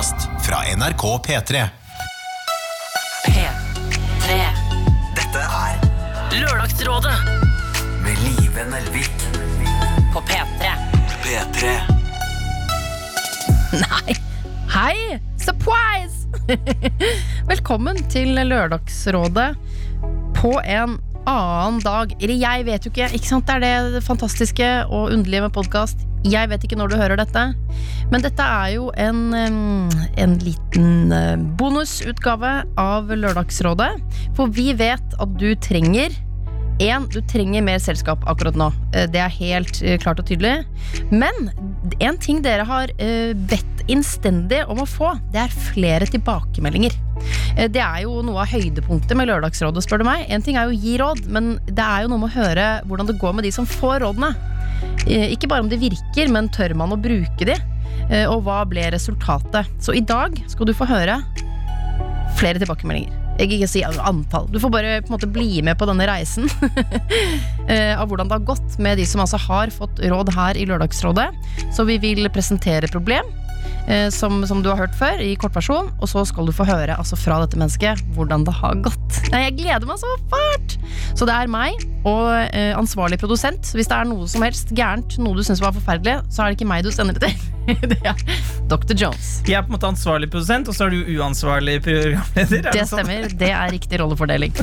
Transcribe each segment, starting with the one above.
podkast fra NRK P3. P3. Dette er Lørdagsrådet med Live Nelvik. på P3. P3. Nei. Hei! Surprise! Velkommen til Lørdagsrådet på en annen dag. Eller jeg vet jo ikke. ikke sant? Det er det fantastiske og underlige med podkast. Jeg vet ikke når du hører dette, men dette er jo en, en liten eh, bonusutgave av Lørdagsrådet. For vi vet at du trenger en, du trenger mer selskap akkurat nå. Eh, Det er helt eh, klart og tydelig. Men en ting dere har bedt innstendig om å få, det er flere tilbakemeldinger. Det er jo noe av høydepunktet med Lørdagsrådet, spør du meg. En ting er jo å gi råd, men det er jo noe med å høre hvordan det går med de som får rådene. Eh, Ikke bare om de virker, men tør man å bruke de? Eh, Og hva ble resultatet? Så i dag skal du få høre flere tilbakemeldinger. Jeg ikke si antall. Du får bare på en måte bli med på denne reisen eh, av hvordan det har gått med de som altså har fått råd her i Lørdagsrådet. Så vi vil presentere problem, som, som du har hørt før, i kortversjon. Og så skal du få høre altså, fra dette mennesket hvordan det har gått. Nei, jeg gleder meg så fælt! Så det er meg og eh, ansvarlig produsent. Hvis det er noe som helst gærent, noe du syns var forferdelig, så er det ikke meg du sender det til. det er Dr. Jones. Jeg er på en måte ansvarlig produsent, og så er du uansvarlig programleder. er Det sånn? stemmer. Det er riktig rollefordeling.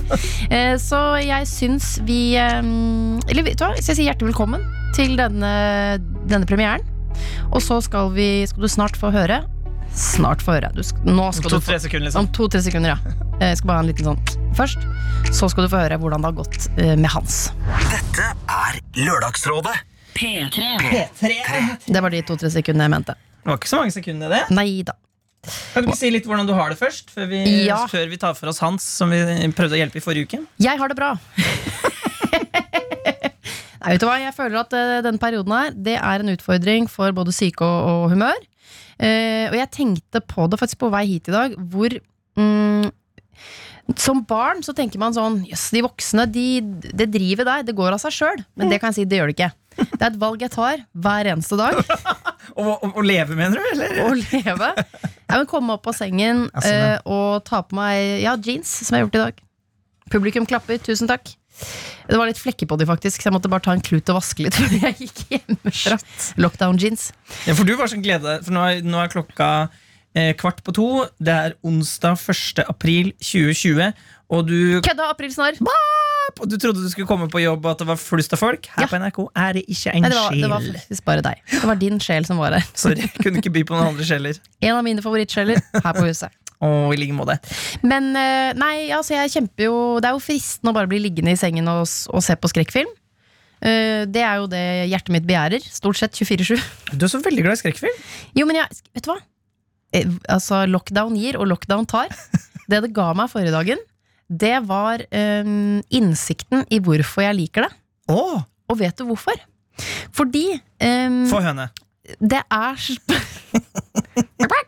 Eh, Så jeg syns vi eh, Eller vet du hva, så jeg sier hjertelig velkommen til denne, denne premieren. Og så skal, vi, skal du snart få høre Snart få høre. Du, sk- nå skal du få sekunder, liksom. Om to-tre sekunder, ja. Eh, Jeg skal bare ha en liten sånn først. Så skal du få høre hvordan det har gått eh, med Hans. Dette er Lørdagsrådet. P3. Det var de to-tre sekundene jeg mente. Det var ikke så mange sekunder, det. Neida. Kan du ikke si litt hvordan du har det først? Før vi, Ja. før vi tar for oss Hans, som vi prøvde å hjelpe i forrige uke. Jeg har det bra. Vet du hva? Jeg føler at uh, denne perioden her Det er en utfordring for både syke og, og humør. Uh, og jeg tenkte på det faktisk på vei hit i dag, hvor um, Som barn så tenker man sånn Jøss, de voksne, de, det driver deg. Det går av seg sjøl. Men det kan jeg si, det gjør det ikke. Det er et valg jeg tar hver eneste dag. Å leve, mener du? Eller? Å leve. Jeg vil komme opp av sengen ja. eh, og ta på meg ja, jeans, som jeg har gjort i dag. Publikum klapper. Tusen takk. Det var litt flekker på de, faktisk, så jeg måtte bare ta en klut og vaske litt før jeg gikk hjemmefra. Lockdown jeans. Ja, for du var sånn glede For nå er, nå er klokka eh, kvart på to. Det er onsdag 1. april 2020. Og du, Kødda april aprilsnarr! og du trodde du skulle komme på jobb, og at det var flust av folk. Her Ja. på NRK er det ikke en Nei, det var, det var faktisk bare deg. Det var din sjel som var her. Sorry, jeg kunne ikke by på noen andre sjeler. En av mine favorittsjeler her på huset. Å, i like måte. Men eh, nei, altså jeg kjemper jo Det er jo fristende å bare bli liggende i sengen og, og se på skrekkfilm. Eh, det er jo det hjertet mitt begjærer. Stort sett 24-7. Du er så veldig glad i skrekkfilm. Jo, men jeg, vet du hva? Eh, altså, lockdown gir, og lockdown tar. Det det ga meg forrige dagen, det var um, innsikten i hvorfor jeg liker det. Oh. Og vet du hvorfor? Fordi um, Få høne. det er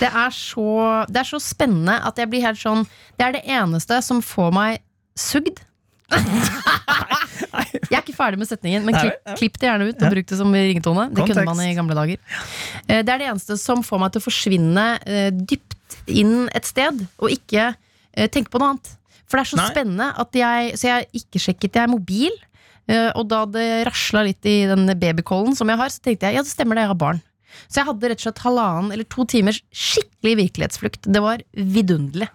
Det er så Det er så spennende at jeg blir helt sånn Det er det eneste som får meg sugd. Jeg er ikke ferdig med setningen, men klipp, klipp det gjerne ut og bruk det som ringetone. Det kunne man i gamle dager. Eh, Det er det eneste som får meg til å forsvinne eh, dypt inn et sted, og ikke eh, tenke på noe annet. For det er så Nei. spennende at jeg Så jeg ikke sjekket jeg mobil, eh, og da det rasla litt i den babykollen som jeg har, så tenkte jeg ja, det stemmer det, jeg har barn. Så jeg hadde rett og slett halvannen eller to timers skikkelig virkelighetsflukt. Det var vidunderlig.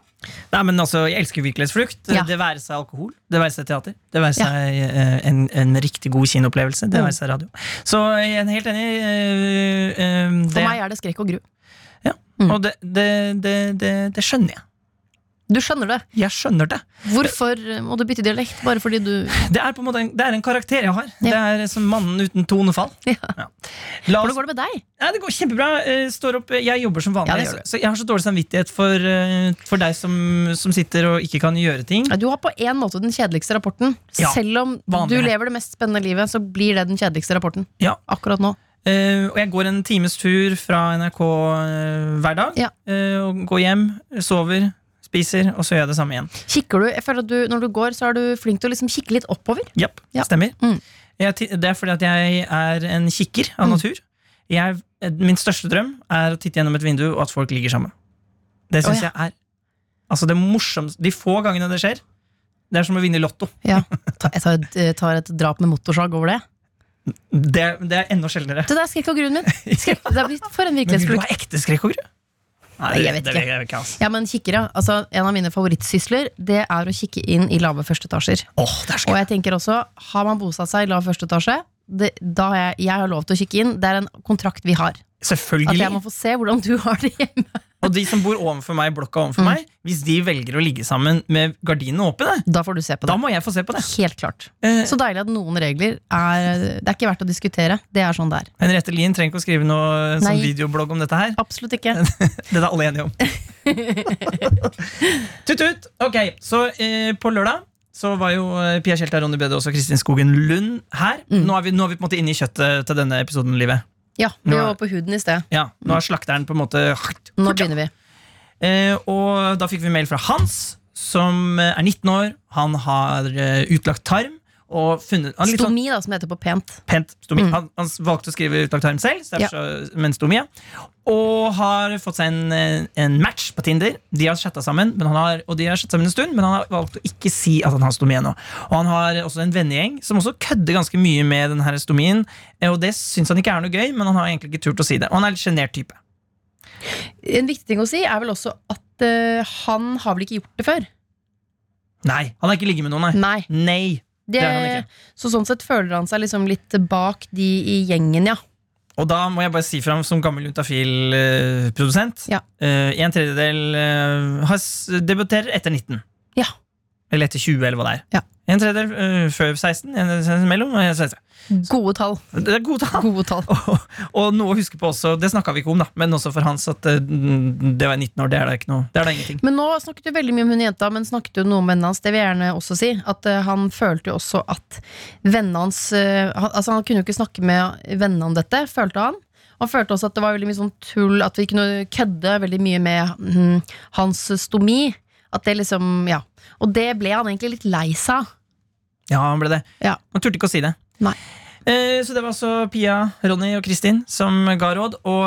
Nei, men altså, Jeg elsker virkelighetsflukt. Ja. Det være seg alkohol, det være seg teater, det være seg ja. en, en riktig god kinoopplevelse, det Mm. være seg radio. Så jeg er helt enig. eh, eh, For det, meg er det skrekk og gru. ja. Mm. Og det, det, det, det, det skjønner jeg. Du skjønner det. Jeg skjønner det. Hvorfor må du bytte dialekt? Bare fordi du Det er på en måte en, det er en karakter jeg har. Ja. Det er som mannen uten tonefall. Ja. Ja. Hvordan går det med deg? Ja, det går kjempebra. Eh, Står opp, jeg jobber som vanlig, du. så jeg har så dårlig samvittighet for, eh, for deg som, som sitter og ikke kan gjøre ting. Du har på en måte den kjedeligste rapporten. Selv om vanlig. du lever det mest spennende livet, så blir det den kjedeligste rapporten. Ja. Akkurat nå. Uh, og jeg går en times tur fra NRK uh, hver dag. Ja. Uh, og går hjem, sover, spiser, og så gjør jeg det samme igjen. Kikker du, jeg føler at du, Når du går, så er du flink til å liksom kikke litt oppover. Ja, Ja. stemmer. Mm. Jeg, det er fordi at jeg er en kikker av Mm. natur. Jeg, min største drøm er å titte gjennom et vindu, og at folk ligger sammen. Det syns oh, ja. jeg er Altså det morsomste De få gangene det skjer, det er som å vinne i Lotto. Ja. Jeg tar et, eh, tar et drap med motorsag over det. Det, det er enda sjeldnere. Det er skrekk og gruen min. Skrekk, det er for en Men vil du virkelighetsflukt. ha ekte skrekk og gru? Nei, Jeg vet ikke. Ikke altså. Ja, men kikkere, altså En av mine favorittsysler Det er å kikke inn i lave førsteetasjer. Er så Og jeg tenker også, Har man bosatt seg i lav første etasje, det, da har jeg, jeg har lov til å kikke inn. Det er en kontrakt vi har. At jeg må få se hvordan du har det hjemme. Og de som bor overfor meg, blokka overfor Mm. meg, hvis de velger å ligge sammen med gardinene åpne, Da får du se på da det. må jeg få se på det. Helt klart. Eh, Så deilig at noen regler er Det er ikke verdt å diskutere. Det er sånn det er. Henriette Lien trenger ikke å skrive noe sånn videoblogg om dette her. Absolutt ikke. Det er alle enige om. Tut-tut! Ok, så eh, på lørdag så var jo eh, Pia Kjelta, Ronny Bede og Kristin Skogen Lund her. Mm. Nå, er vi, nå er vi på en måte inne i kjøttet til denne episoden. Livet. Ja, vi var på huden i sted. Ja, Nå er slakteren på en måte Nå begynner vi. Eh, og da fikk vi mail fra Hans, som eh, er 19 år. Han har eh, utlagt tarm. Funnet, han litt sånn Stomi, da, som heter på pent. pent stomi. Mm. Han, han valgte å skrive utlagt tarm selv, ja. så, men stomi, ja. og har fått seg en, eh, en match på Tinder. De har chatta sammen, men han har, og de har chattet sammen en stund, men han har valgt å ikke si at han har stomi ennå. Og han har også en vennegjeng som også kødder ganske mye med denne stomien. eh, Og det syns han ikke er noe gøy, men han har egentlig ikke turt å si det. Og han er litt sjenert type. En viktig ting å si er vel også at uh, han har vel ikke gjort det før. Nei, han har ikke ligget med noen, nei. Nei. Nei. Det, Det så sånn sett føler han seg liksom litt bak de i gjengen, ja. Og da må jeg bare si fram som gammel Juntafil-produsent. Ja. en tredjedel eh, debuterer etter 19. Ja. Eller etter 20, eller hva det er. Ja. En tredjedel uh, før 16, en tredjedel mellom. en tredjedel- Gode tall. Det er gode tall. Gode tall. Og, og noe å huske på også, det snakka vi ikke om, da men også for Hans at uh, det var 19 år. Det er da ikke noe. Det er da ingenting. Men nå snakket du veldig mye om hun jenta, men snakket du noe om vennene hans? Det vil jeg gjerne også si. At uh, han følte jo også at vennene hans han, Altså Han kunne jo ikke snakke med vennene om dette, følte han. Han følte også at det var veldig mye sånn tull, at vi kunne kødde veldig mye med mm, hans stomi. At det liksom, ja Og det ble han egentlig litt lei seg av. Ja, han ble det. Ja. Han turte ikke å si det. Nei. Eh, Så det var altså Pia, Ronny og Kristin som ga råd. Og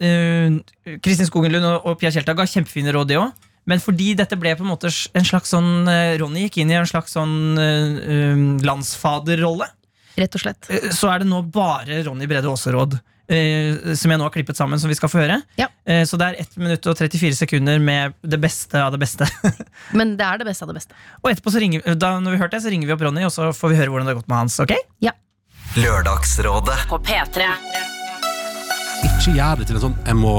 eh, Kristin Skogenlund og, og Pia Tjelta ga kjempefine råd, de òg. Men fordi dette ble på en måte en slags sånn eh, Ronny gikk inn i en slags sånn eh, eh, landsfaderrolle, Rett og slett. eh, så er det nå bare Ronny Brede Aase-råd. Eh, som jeg nå har klippet sammen, som vi skal få høre. Ja. Eh, så det er 1 minutt og 34 sekunder med det beste av det beste. Men det er det beste av det beste. og etterpå så ringer, da, når vi har hørt det, så ringer vi opp Ronny, og så får vi høre hvordan det har gått med hans. ok? Lørdagsrådet. På P3. Ikke gjør det til en sånn jeg må,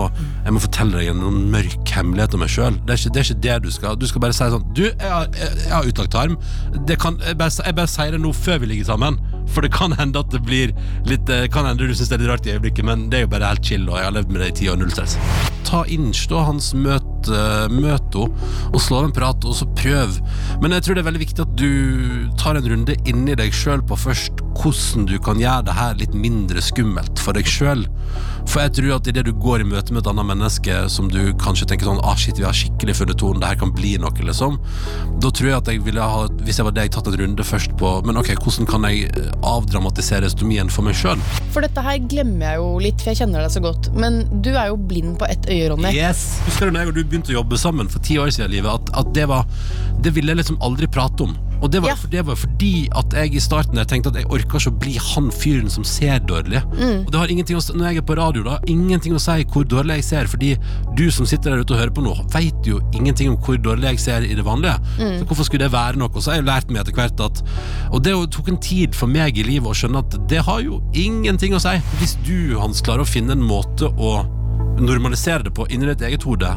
jeg må fortelle deg en sånn mørk hemmelighet om meg sjøl. Det, er ikke- det er ikke det du skal. Du skal bare si sånn Du, jeg har, jeg, jeg har utlagt tarm. Det kan, jeg, bare, jeg bare sier det nå før vi ligger sammen. For det kan hende at det blir litt Det kan hende du syns det er litt rart i øyeblikket, men det er jo bare helt chill, og jeg har levd med det i ti år, null stress. Ta inch da hans møte, møte henne, og slå av en prat, og så prøv. Men jeg tror det er veldig viktig at du tar en runde inni deg sjøl på først hvordan du kan gjøre det her litt mindre skummelt for deg sjøl. For jeg tror at idet du går i møte med et annet menneske som du kanskje tenker sånn ah shit, vi har skikkelig funnet tonen, det her kan bli noe, liksom. Da tror jeg at jeg ville ha, hvis jeg var deg, tatt en runde først på Men ok, hvordan kan jeg eh, avdramatisere estomien for meg sjøl? For dette her glemmer jeg jo litt, for jeg kjenner deg så godt. Men du er jo blind på ett øye, Ronny. Yes. Husker du når jeg og du begynte å jobbe sammen for ti år siden, livet, at, at det var Det ville jeg liksom aldri prate om. Og det var, Ja. for det var fordi at jeg i starten jeg tenkte at jeg orker ikke å bli han fyren som ser dårlig. Og det har ingenting å, Når jeg er på radio, da, ingenting å si hvor dårlig jeg ser, fordi du som sitter der ute og hører på nå, vet jo ingenting om hvor dårlig jeg ser i det vanlige. Så hvorfor skulle det være noe? Og så har jeg lært meg etter hvert at Og det tok en tid for meg i livet å skjønne at det har jo ingenting å si. Hvis du, Hans, klarer å finne en måte å normalisere det på inni ditt eget hode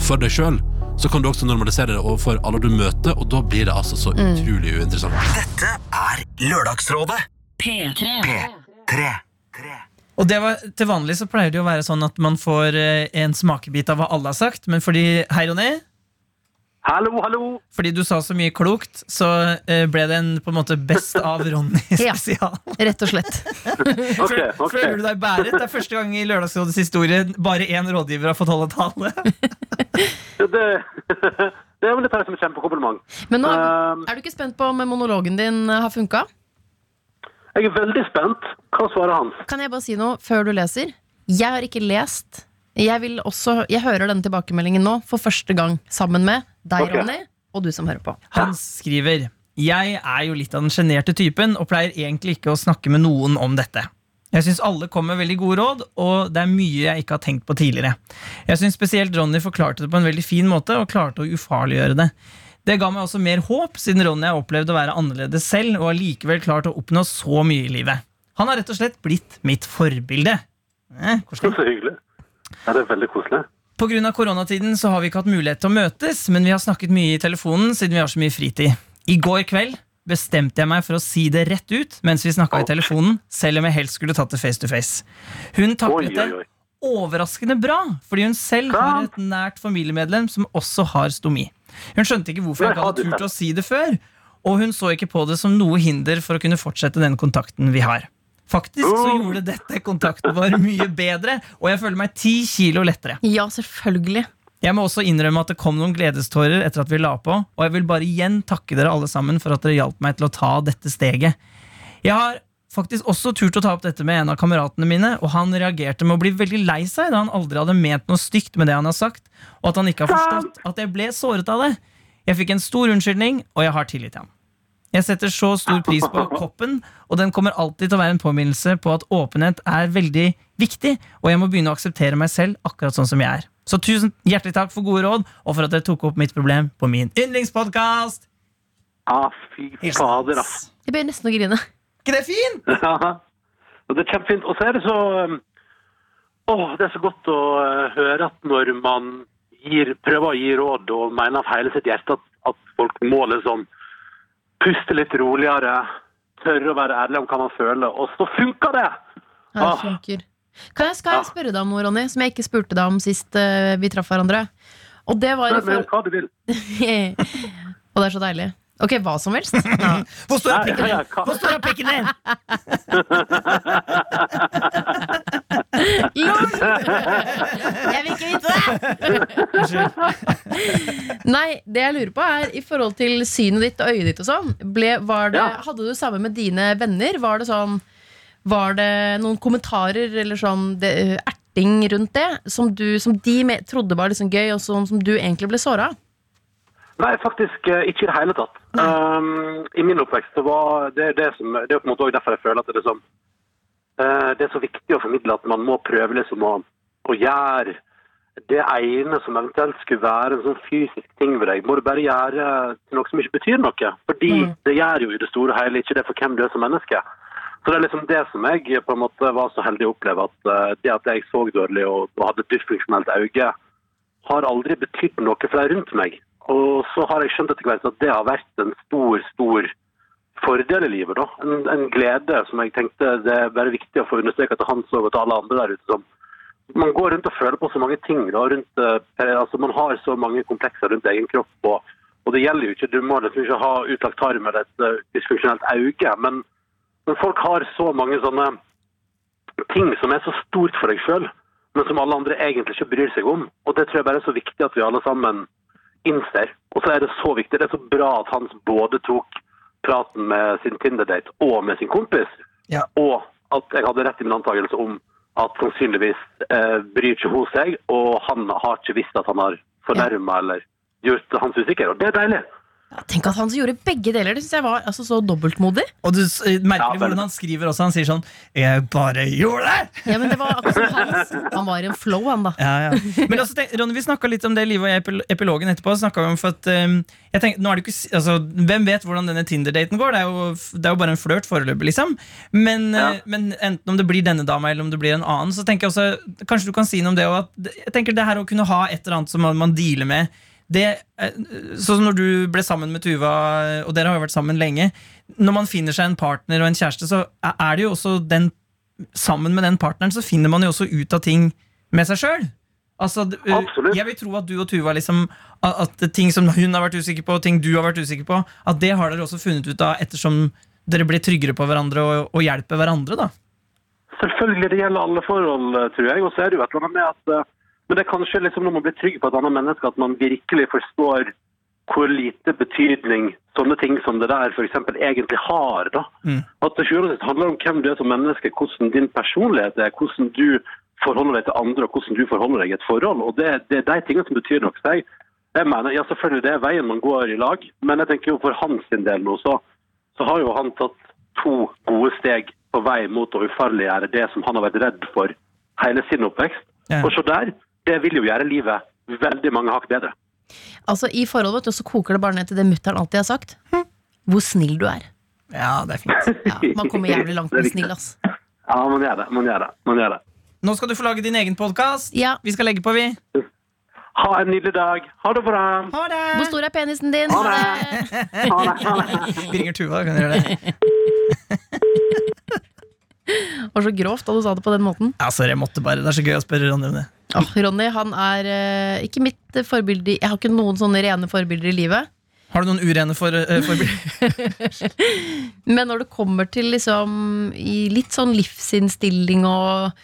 for deg sjøl, så kan du også normalisere det overfor alle du møter, og da blir det altså så utrolig uinteressant. Dette er Lørdagsrådet. P3. P3. Og det var, Til vanlig så pleier det jo å være sånn at man får eh, en smakebit av hva alle har sagt, men fordi Hei, Ronny. Hallo, hallo! Fordi du sa så mye klokt, så eh, ble det en på en måte best av Ronny Ja. Rett og slett. okay, okay. Føler du deg bæret? Det er første gang i Lørdagsrådets historie bare én rådgiver har fått holde tale. Det, det er vel et som et kjempekompliment. Men nå Um, er du ikke spent på om monologen din har funka? jeg er veldig spent. Hva svarer han? Kan jeg bare si noe før du leser? Jeg har ikke lest. Jeg, vil også, jeg hører denne tilbakemeldingen nå for første gang sammen med deg, okay. Ronny, og du som hører på. Han skriver Jeg er jo litt av den sjenerte typen og pleier egentlig ikke å snakke med noen om dette. Jeg syns alle kom med veldig gode råd, og det er mye jeg ikke har tenkt på tidligere. Jeg syns spesielt Ronny forklarte det på en veldig fin måte og klarte å ufarliggjøre det. Det ga meg også mer håp, siden Ronny har opplevd å være annerledes selv og allikevel klart å oppnå så mye i livet. Han har rett og slett blitt mitt forbilde. Eh. Så hyggelig. Ja, det er veldig koselig. Av koronatiden så har vi ikke hatt mulighet til å møtes, men vi har snakket mye i telefonen siden vi har så mye fritid. I går kveld bestemte jeg meg for å si det rett ut mens vi snakka i telefonen, selv om jeg helst skulle tatt det face to face. Hun taklet det overraskende bra, fordi hun selv har et nært familiemedlem som også har stomi. Hun skjønte ikke hvorfor jeg ikke hadde turt å si det før, og hun så ikke på det som noe hinder for å kunne fortsette den kontakten vi har. Faktisk så gjorde dette kontakten vår mye bedre, og jeg føler meg ti kilo lettere. Ja, selvfølgelig. Jeg må også innrømme at det kom noen gledestårer etter at vi la på, og jeg vil bare igjen takke dere alle sammen for at dere hjalp meg til å ta dette steget. Jeg har faktisk også turt å ta opp dette med en av kameratene mine, og han reagerte med å bli veldig lei seg da han aldri hadde ment noe stygt med det han har sagt, og at han ikke har forstått at jeg ble såret av det. Jeg fikk en stor unnskyldning, og jeg har tillit til ham. Jeg setter så stor pris på koppen, og den kommer alltid til å være en påminnelse på at åpenhet er veldig viktig, og jeg må begynne å akseptere meg selv akkurat sånn som jeg er. Så tusen hjertelig takk for gode råd, og for at dere tok opp mitt problem på min yndlingspodkast! Ah, fy fader, ass. Jeg begynner nesten å grine. ikke det fint? Ja. Det er kjempefint. Og så er det så um, Åh, det er så godt å uh, høre at når man gir, prøver å gi råd og mener av hele sitt hjerte at, at folk må liksom puste litt roligere, tørre å være ærlig om hva man føler, og så funker det! Ja, det Ah. funker. Kan jeg, skal jeg spørre deg om noe, Ronny, som jeg ikke spurte deg om sist eh, vi traff hverandre? Og det var Spør Men, men hva du vil. Og det er så deilig. Ok, hva som helst? Ja. Hvor står pikken din? Hvor stor er pikken din? Lol! Jeg vil ikke vite det! Nei, det jeg lurer på er i forhold til synet ditt og øyet ditt og sånn. Ble, var det. Hadde du sammen med dine venner? Var det sånn Var det noen kommentarer eller sånn det, erting rundt det? Som, du, som de med, trodde var liksom gøy, og som, som du egentlig ble såra av? Nei, faktisk eh, ikke i det hele tatt. Um, I min oppvekst så var det det som Det er på en måte også derfor jeg føler at det er liksom eh, Det er så viktig å formidle at man må prøve liksom å, å gjøre det ene som eventuelt skulle være en sånn fysisk ting ved deg, må du bare gjøre til noe som ikke betyr noe. Fordi Mm. det gjør jo i det store og hele ikke det for hvem du er som menneske. Så det er liksom det som jeg på en måte var så heldig å oppleve, at eh, det at jeg så dårlig og, og hadde et dysfunksjonelt øye, har aldri betydd noe for de rundt meg. Og så har jeg skjønt etter hvert at det har vært en stor, stor fordel i livet. da. En, en glede som jeg tenkte det er bare viktig å få understreke til Hans og til alle andre der ute. som Man går rundt og føler på så mange ting. da, rundt, eh, altså Man har så mange komplekser rundt egen kropp. Og, og det gjelder jo ikke, Du må liksom ikke ha utlagt tarm eller et uh, dysfunksjonelt øye. Men, men folk har så mange sånne ting som er så stort for deg sjøl, men som alle andre egentlig ikke bryr seg om. Og det tror jeg bare er så viktig at vi alle sammen innser. Og så er det så viktig, det er så bra at Hans både tok praten med sin Tinder-date og med sin kompis, Ja. og at jeg hadde rett i min antakelse om at sannsynligvis eh, bryr ikke hun seg, og han har ikke visst at han har fornærma eller gjort hans usikker. Og det er deilig. Ja, tenk at han som gjorde begge deler. Det synes jeg var altså, så dobbeltmodig. Og du eh, merker Ja, hvordan han skriver også. Han sier sånn 'Jeg bare gjorde det!' Ja, men det var akkurat som han, han var i en flow, han da. Ja, ja. Men altså, tenk, Ronny, vi snakka litt om det livet og jeg epil- epilogen etterpå. vi om for at, um, jeg tenker, nå er det ikke, altså, Hvem vet hvordan denne Tinder-daten går? Det er, jo, det er jo bare en flørt foreløpig, liksom. Men, Ja. eh, men enten om det blir denne dama eller om det blir en annen, så tenker jeg også Kanskje du kan si noe om det og at, Jeg tenker det her å kunne ha et eller annet som man, man dealer med det, eh, Sånn som når du ble sammen med Tuva, og dere har jo vært sammen lenge. Når man finner seg en partner og en kjæreste, så er- det jo også den sammen med den partneren så finner man jo også ut av ting med seg sjøl. Altså, Absolutt. jeg vil tro at du og Tuva liksom, at ting som hun har vært usikker på, og ting du har vært usikker på, at det har dere også funnet ut av ettersom dere blir tryggere på hverandre og, og hjelper hverandre. da Selvfølgelig, det gjelder alle forhold, eh, tror jeg. Og så er det jo et eller annet med at eh, Men det er kanskje liksom når man blir trygg på et annet menneske, at man virkelig forstår hvor lite betydning sånne ting som det der f.eks. egentlig har. da. Mm. At det handler om hvem du er som menneske, hvordan din personlighet er, hvordan du forholder deg til andre, og hvordan du forholder deg i et forhold. Og det, det er de tingene som betyr noe. for jeg, jeg mener, ja selvfølgelig det er veien man går i lag, men jeg tenker jo for hans del nå, så, så har jo han tatt to gode steg på vei mot å ufarliggjøre det som han har vært redd for hele sin oppvekst. Ja. Og så der, det vil jo gjøre livet veldig mange hakk bedre. Altså I forhold vet du, så koker det bare ned til det mutter'n alltid har sagt. Hvor snill du er. Ja, det er fint. Ja, man kommer jævlig langt med snill, ass. Ja, man gjør det. Man gjør det. Man gjør det. Nå skal du få lage din egen podkast. Ja. Vi skal legge på, vi. Ha en nydelig dag. Ha det bra. Ha det! Hvor stor er penisen din? Ha det. Ha det. Ha det. Vi ringer Tuva, kan du gjøre det? Det var så grovt da du sa det på den måten. Ja, sorry, jeg måtte bare. Det er så gøy å spørre Ronny om det. Åh, Ronny han er eh, ikke mitt eh, forbilde. i- Jeg har ikke noen sånne rene forbilder i livet. Har du noen urene for, uh, forbilder? Men når det kommer til liksom i litt sånn livsinnstilling og,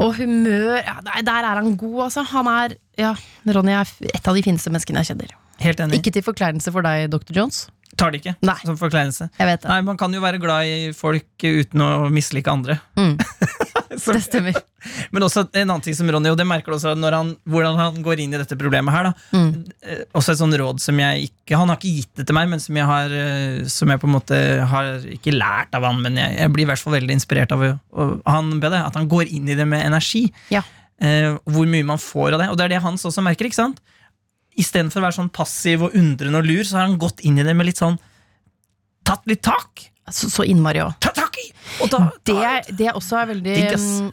og humør ja, der, der er han god, altså. Han er ja, Ronny er et av de fineste menneskene jeg kjenner. Helt enig. Ikke til forkleinelse for deg, Dr. Jones. Tar det ikke Nei. som forkleinelse. Jeg vet det. Nei, Man kan jo være glad i folk uten å mislike andre. Mm. Så- Det stemmer. Men også en annen ting som Ronny, og det merker du også når han, hvordan han går inn i dette problemet her. Da. Mm. Eh, Også et sånn råd som jeg ikke Han har ikke gitt det til meg, men som jeg har eh, Som jeg på en måte har ikke lært av han, men jeg, jeg blir i hvert fall veldig inspirert av han bedre. At han går inn i det med energi. Ja. Eh, hvor mye man får av det. Og det er det Hans også merker. ikke sant? Istedenfor å være sånn passiv og undrende og lur, så har han gått inn i det med litt sånn Tatt litt tak! Så, så innmari òg. Ta tak i! Og da, Det, det jeg også er veldig Digg, mm,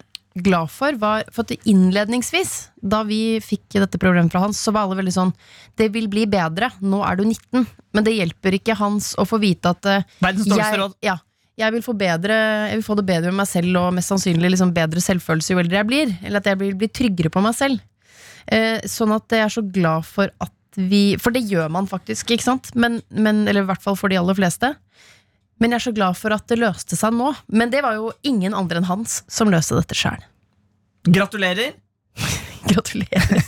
glad for, var for at innledningsvis, da vi fikk dette problemet fra Hans, så var alle veldig sånn Det vil bli bedre, nå er du 19. Men det hjelper ikke Hans å få vite at eh, jeg, ja, jeg, vil få bedre, jeg vil få det bedre med meg selv og mest sannsynlig liksom bedre selvfølelse jo eldre jeg blir. Eller at jeg blir, blir tryggere på meg selv. Eh, sånn at jeg er så glad for at vi For det gjør man faktisk, ikke sant? Men, men, eller i hvert fall for de aller fleste. Men jeg er så glad for at det løste seg nå. Men det var jo ingen andre enn Hans som løste dette sjøl. Gratulerer! Gratulerer.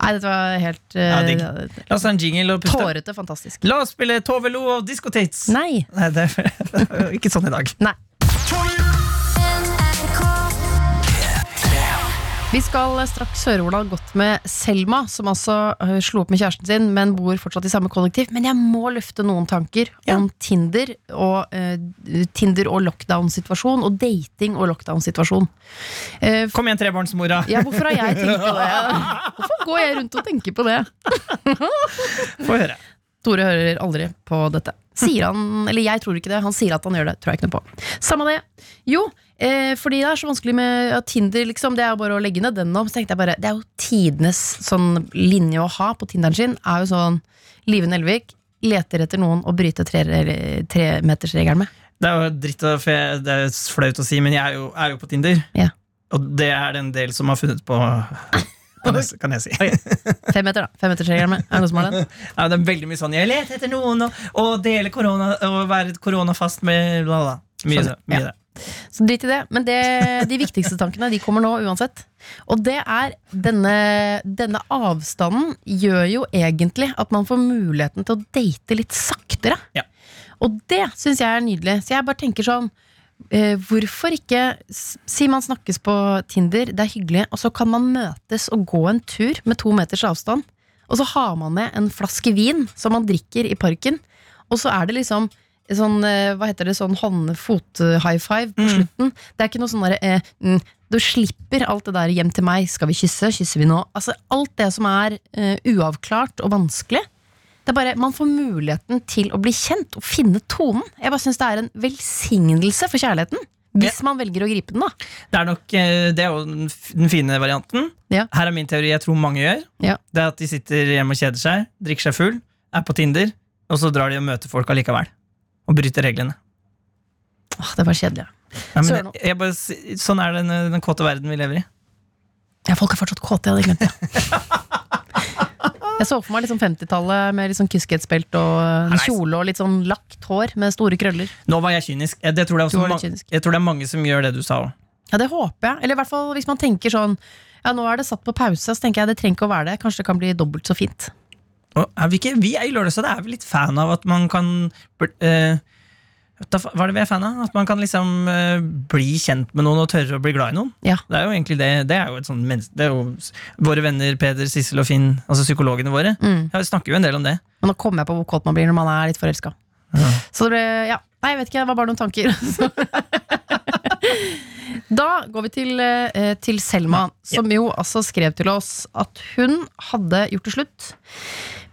Nei, dette var helt uh, Ja, digg. La oss ha en jingle og puste. tårete fantastisk. La oss spille Tove Lo og Diskotates. Nei. Nei, det er, det er ikke sånn i dag. Nei. Vi skal straks høre hvordan det har gått med Selma, som altså øh, slo opp med kjæresten sin, men bor fortsatt i samme kollektiv. Men jeg må løfte noen tanker Ja. om Tinder og, uh, Tinder og lockdown-situasjon, og dating og lockdown-situasjon. Uh, Kom igjen, trebarnsmora. ja, hvorfor har jeg tenkt på det? Hvorfor går jeg rundt og tenker på det? Få høre. Tore hører aldri på dette. Sier han, eller jeg tror ikke det, han sier at han gjør det. Tror jeg ikke noe på. Samme det. Jo, eh, fordi det er så vanskelig med ja, Tinder, liksom. Det er jo bare å legge ned den nå. Så tenkte jeg bare, det er jo tidenes sånn linje å ha på Tinderen sin. Er jo sånn Live Nelvik leter etter noen å bryte tremetersregelen tre med. Det er jo dritt fe, det er flaut å si, men jeg er jo, er jo på Tinder. Ja. Og det er det en del som har funnet på, kan jeg, kan jeg si. Fem meter, da. fem Femmetersregelen med. Er det noen som har den? Ja, det er veldig mye sånn 'jeg leter etter noen', og, og dele korona, og være koronafast med bla, bla. Mye, Skjønner. mye Ja. det. Så drit i det. Men det, de viktigste tankene de kommer nå uansett. Og det er denne, denne avstanden gjør jo egentlig at man får muligheten til å date litt saktere. Ja. Og det syns jeg er nydelig. Så jeg bare tenker sånn eh, Hvorfor ikke Si man snakkes på Tinder, det er hyggelig, og så kan man møtes og gå en tur med to meters avstand. Og så har man med en flaske vin som man drikker i parken. Og så er det liksom sånn, eh, hva heter det, sånn hånd-fot-high five på slutten. Det er ikke noe sånn derre eh, mm, Du slipper alt det der 'hjem til meg', 'skal vi kysse', 'kysser vi nå'? Altså Alt det som er eh, uavklart og vanskelig. Det er bare, Man får muligheten til å bli kjent og finne tonen. Jeg bare syns det er en velsignelse for kjærligheten. Hvis man velger å gripe den, da. Det er nok eh, Det er jo den den fine varianten. Ja. Her er min teori jeg tror mange gjør. Ja. Det er at de sitter hjemme og kjeder seg, drikker seg full, er på Tinder, og så drar de og møter folk allikevel. Og bryter reglene. Åh, det var kjedelig. Ja, men Søren. jeg, jeg bare, sånn er den, den kåte verden vi lever i. Ja, folk er fortsatt kåte, jeg hadde glemt det. Jeg så for meg liksom 50-tallet med liksom sånn og Nei. kjole og litt sånn lagt hår med store krøller. Nå var jeg kynisk. Jeg, det tror det er også kynisk. jeg tror det er mange som gjør det du sa òg. Ja, det håper jeg. Eller i hvert fall hvis man tenker sånn Ja, nå er det satt på pause, så tenker jeg det trenger ikke å være det. Kanskje det kan bli dobbelt så fint. Er vi, ikke, vi er i Lørdagsrådet er vi litt fan av at man kan eh, Hva er det vi er fan av? At man kan liksom uh, bli kjent med noen og tørre å bli glad i noen. Ja. Det er jo egentlig det. Det er jo et sånt menneske Det er jo våre venner Peder, Sissel og Finn, altså psykologene våre. Mm. Ja, vi snakker jo en del om det. Men nå kommer jeg på hvor kåt man blir når man er litt forelska. Så det ble Ja, nei, jeg vet ikke, det var bare noen tanker. Da går vi til, eh, til Selma, som jo altså skrev til oss at hun hadde gjort det slutt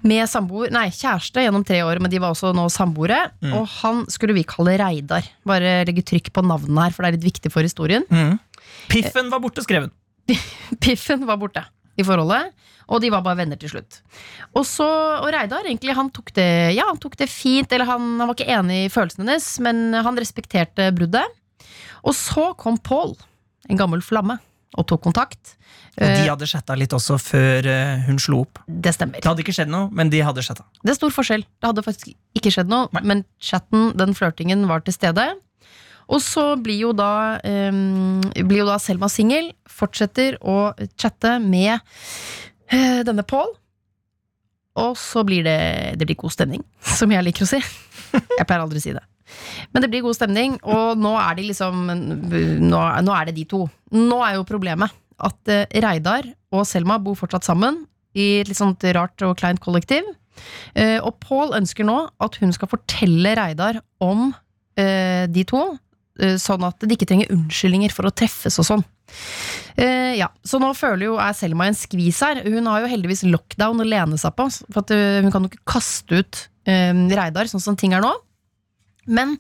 med samboer, nei, kjæreste gjennom tre år, men de var også nå samboere. Og han skulle vi kalle Reidar. Bare legge trykk på navnet her, for det er litt viktig for historien. Mm. Piffen var borte, skrev hun. Piffen var borte i forholdet, og de var bare venner til slutt. Og så, og Reidar egentlig, han tok det, ja, han tok det fint, eller han, han var ikke enig i følelsene hennes, men han respekterte bruddet. Og så kom Paul, en gammel flamme, og tok kontakt. Og de Eh, hadde chatta litt også før eh, hun slo opp. det stemmer. Det hadde ikke skjedd noe, men de hadde chatta. Det er stor forskjell. Det hadde faktisk ikke skjedd noe, Nei. men chatten, den flørtingen, var til stede. Og så blir jo da, um, blir jo da Selma singel, fortsetter å chatte med uh, denne Paul. Og så blir det, det blir god stemning, som jeg liker å si. Jeg pleier aldri å si det. Men det blir god stemning, og nå er de liksom Nå, nå er det de to. Nå er jo problemet at eh, Reidar og Selma bor fortsatt sammen i et litt sånt rart og kleint kollektiv. Eh, og Pål ønsker nå at hun skal fortelle Reidar om eh, de to, sånn at de ikke trenger unnskyldninger for å treffes og sånn. Uh, ja, Så nå føler jo er Selma en skvis her. Hun har jo heldigvis lockdown å lene seg på, for hun kan jo ikke kaste ut uh, Reidar sånn som ting er nå. Men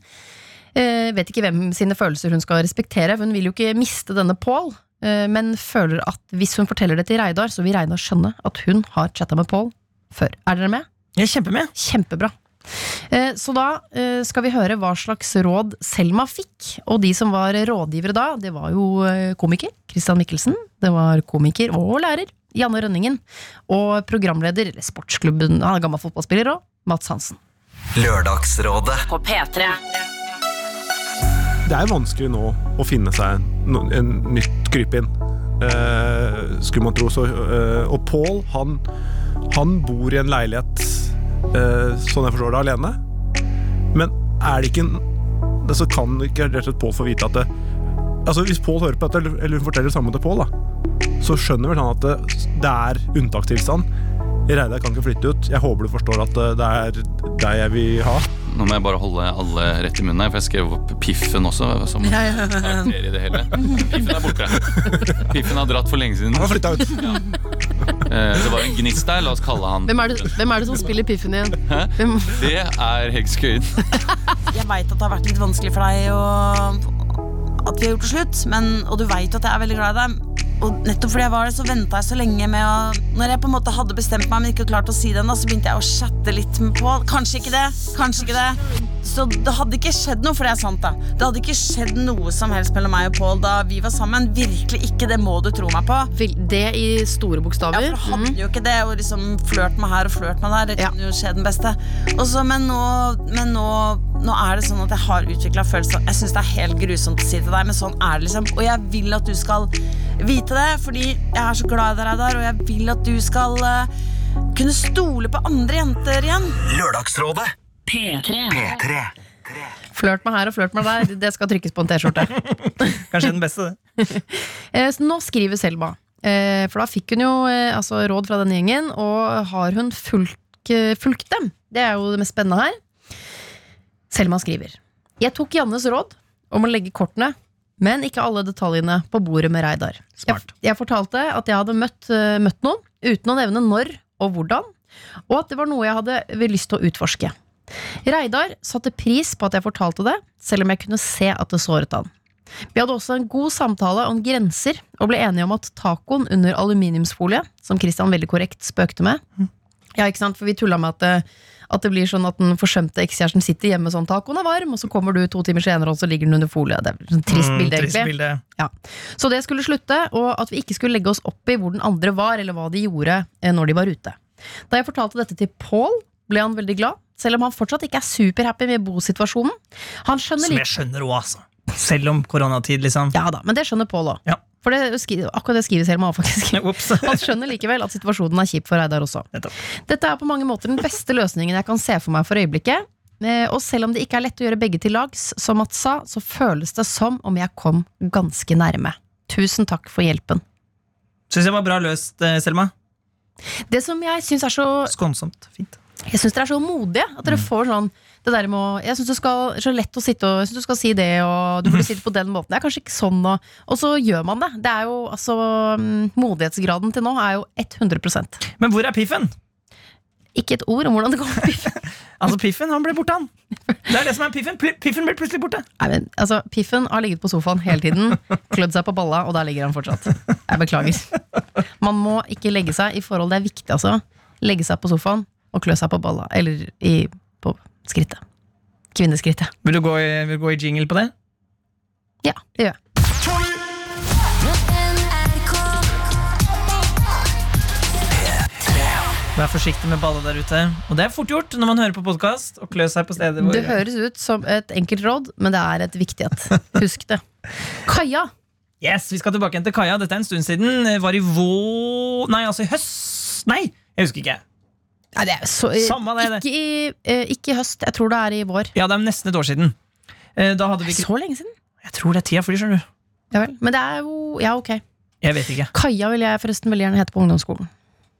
eh, vet ikke hvem sine følelser hun skal respektere. Hun vil jo ikke miste denne Paul, eh, men føler at hvis hun forteller det til Reidar, så vil Reidar skjønne at hun har chatta med Paul før. Er dere med? Jeg er kjempemed. Kjempebra. Eh, Så da eh, skal vi høre hva slags råd Selma fikk. Og de som var rådgivere da, det var jo eh, komiker Christian Mikkelsen. Det var komiker og lærer Janne Rønningen. Og programleder, eller sportsklubben, han er gammel fotballspiller òg, Mats Hansen. Lørdagsrådet. På P3. Det er vanskelig nå å finne seg en, en nytt krypinn. Eh, skulle man tro så. Eh, og Pål, han, han bor i en leilighet, eh, sånn jeg forstår det, alene. Men er det ikke en det, Så kan ikke rett og slett Pål få vite at det Altså Hvis Pål hører på dette, eller, eller hun forteller det samme til Pål, da, så skjønner vel han at det, det er unntakstilstand. Reidar kan ikke flytte ut. Jeg håper du forstår at eh, det er deg jeg vil ha. Nå må jeg bare holde alle rett i munnen her, for jeg skrev opp Piffen også. Som karakter i det hele. Piffen er borte. Piffen har dratt for lenge siden. Han har flytta ut. Ja. Det var en gnist der, la oss kalle han Hvem er det, hvem er det som spiller Piffen igjen? Hæ? Hvem, Det er Hegskøyen. Jeg veit at det har vært litt vanskelig for deg og at vi har gjort det slutt, men, og du veit at jeg er veldig glad i deg. Og nettopp fordi jeg var det, så venta jeg så lenge med å Når jeg på en måte hadde bestemt meg, men ikke klart å si det ennå, så begynte jeg å chatte litt på Kanskje ikke det, kanskje ikke det. Så det hadde ikke skjedd noe, for det er sant, da. Det hadde ikke skjedd noe som helst mellom meg og Pål da vi var sammen. Virkelig ikke, det må du tro meg på. det i store bokstaver. Ja, for det hadde jo ikke det, og liksom flørt med her og flørt med der. Det Ja. kunne jo skje den beste. Også, men nå, men nå, nå er det sånn at jeg har utvikla følelser. Jeg syns det er helt grusomt å si til deg, men sånn er det liksom. Og jeg vil at du skal vite det, fordi jeg er så glad i deg, Reidar, og jeg vil at du skal uh, kunne stole på andre jenter igjen. Lørdagsrådet. P3. P3. Flørt meg her og flørt meg der, det skal trykkes på en T-skjorte. Kanskje den beste, det. Eh, så Nå skriver Selma, eh, for da fikk hun jo eh, altså, råd fra denne gjengen, og har hun fulgt, fulgt dem? Det er jo det mest spennende her. Selma skriver Jeg tok Jannes råd om å legge kortene, men ikke alle detaljene på bordet med Reidar. Jeg, Smart. jeg fortalte at jeg hadde møtt, møtt noen, uten å nevne når og hvordan, og at det var noe jeg hadde lyst til å utforske. Reidar satte pris på at jeg fortalte det, selv om jeg kunne se at det såret han. Vi hadde også en god samtale om grenser, og ble enige om at tacoen under aluminiumsfolie, som Christian veldig korrekt spøkte med Ja, ikke sant, for vi tulla med at det, at det blir sånn at den forsømte ekskjæresten sitter hjemme sånn tacoen er varm, og så kommer du to timer senere, og så ligger den under folie. Det er sånn trist Mm, bilde, trist egentlig. bilde. Så det skulle slutte, og at vi ikke skulle legge oss opp i hvor den andre var, eller hva de gjorde eh, når de var ute. Da jeg fortalte dette til Paul, ble han veldig glad, selv om han fortsatt ikke er superhappy med bosituasjonen. Han skjønner Som jeg skjønner òg, altså. Selv om koronatid, liksom. Ja da, men det skjønner Paul òg. Ja. For det, akkurat det skriver Selma også, faktisk. Han skjønner likevel at situasjonen er kjip for Reidar også. Dette er på mange måter den beste løsningen jeg kan se for meg for øyeblikket. eh, og selv om det ikke er lett å gjøre begge til lags, som Mats sa, så føles det som om jeg kom ganske nærme. Tusen takk for hjelpen. Syns jeg var bra løst, eh, Selma. Det som jeg syns er så Skånsomt. Fint. Jeg syns dere er så modige. At dere får sånn det der med å, Jeg syns det skal så lett å sitte og Jeg synes du skal si det, og du burde si det på den måten. Det er kanskje ikke sånn, og, og så gjør man det. Det er jo altså mm, Modighetsgraden til nå er jo 100% Men hvor er Piffen? Ikke et ord om hvordan det går med Piffen. Altså, Piffen han ble borte, han. Det er det som er Piffen. Piffen ble plutselig borte. Nei, men, altså, Piffen har ligget på sofaen hele tiden, klødd seg på balla, og der ligger han fortsatt. Jeg beklager. Man må ikke legge seg i forhold, det er viktig, altså. Legge seg på sofaen og klø seg på balla. Eller i, på skrittet. Kvinneskrittet. Vil du gå i, vil du gå i jingle på det? Ja, det gjør jeg. Vær forsiktig med balla der ute. Og det er fort gjort når man hører på podkast og klø seg på steder hvor Det høres ut som et enkelt råd, men det er et viktig et. Husk det. Kaja! Yes, Vi skal tilbake igjen til Kaja. Dette er en stund siden. Var i vå... Nei, altså i høst Nei, jeg husker ikke. Nei, det er så, Samme det, det. ikke, i, eh, ikke i høst, jeg tror det er i vår. Ja, det er nesten et år siden. Eh, Da hadde vi ikke Så lenge siden? Jeg tror det er tida flyr, skjønner du. Ja vel. Men det er jo Ja, ok. Jeg vet ikke. Kaja vil jeg forresten veldig gjerne hete på ungdomsskolen.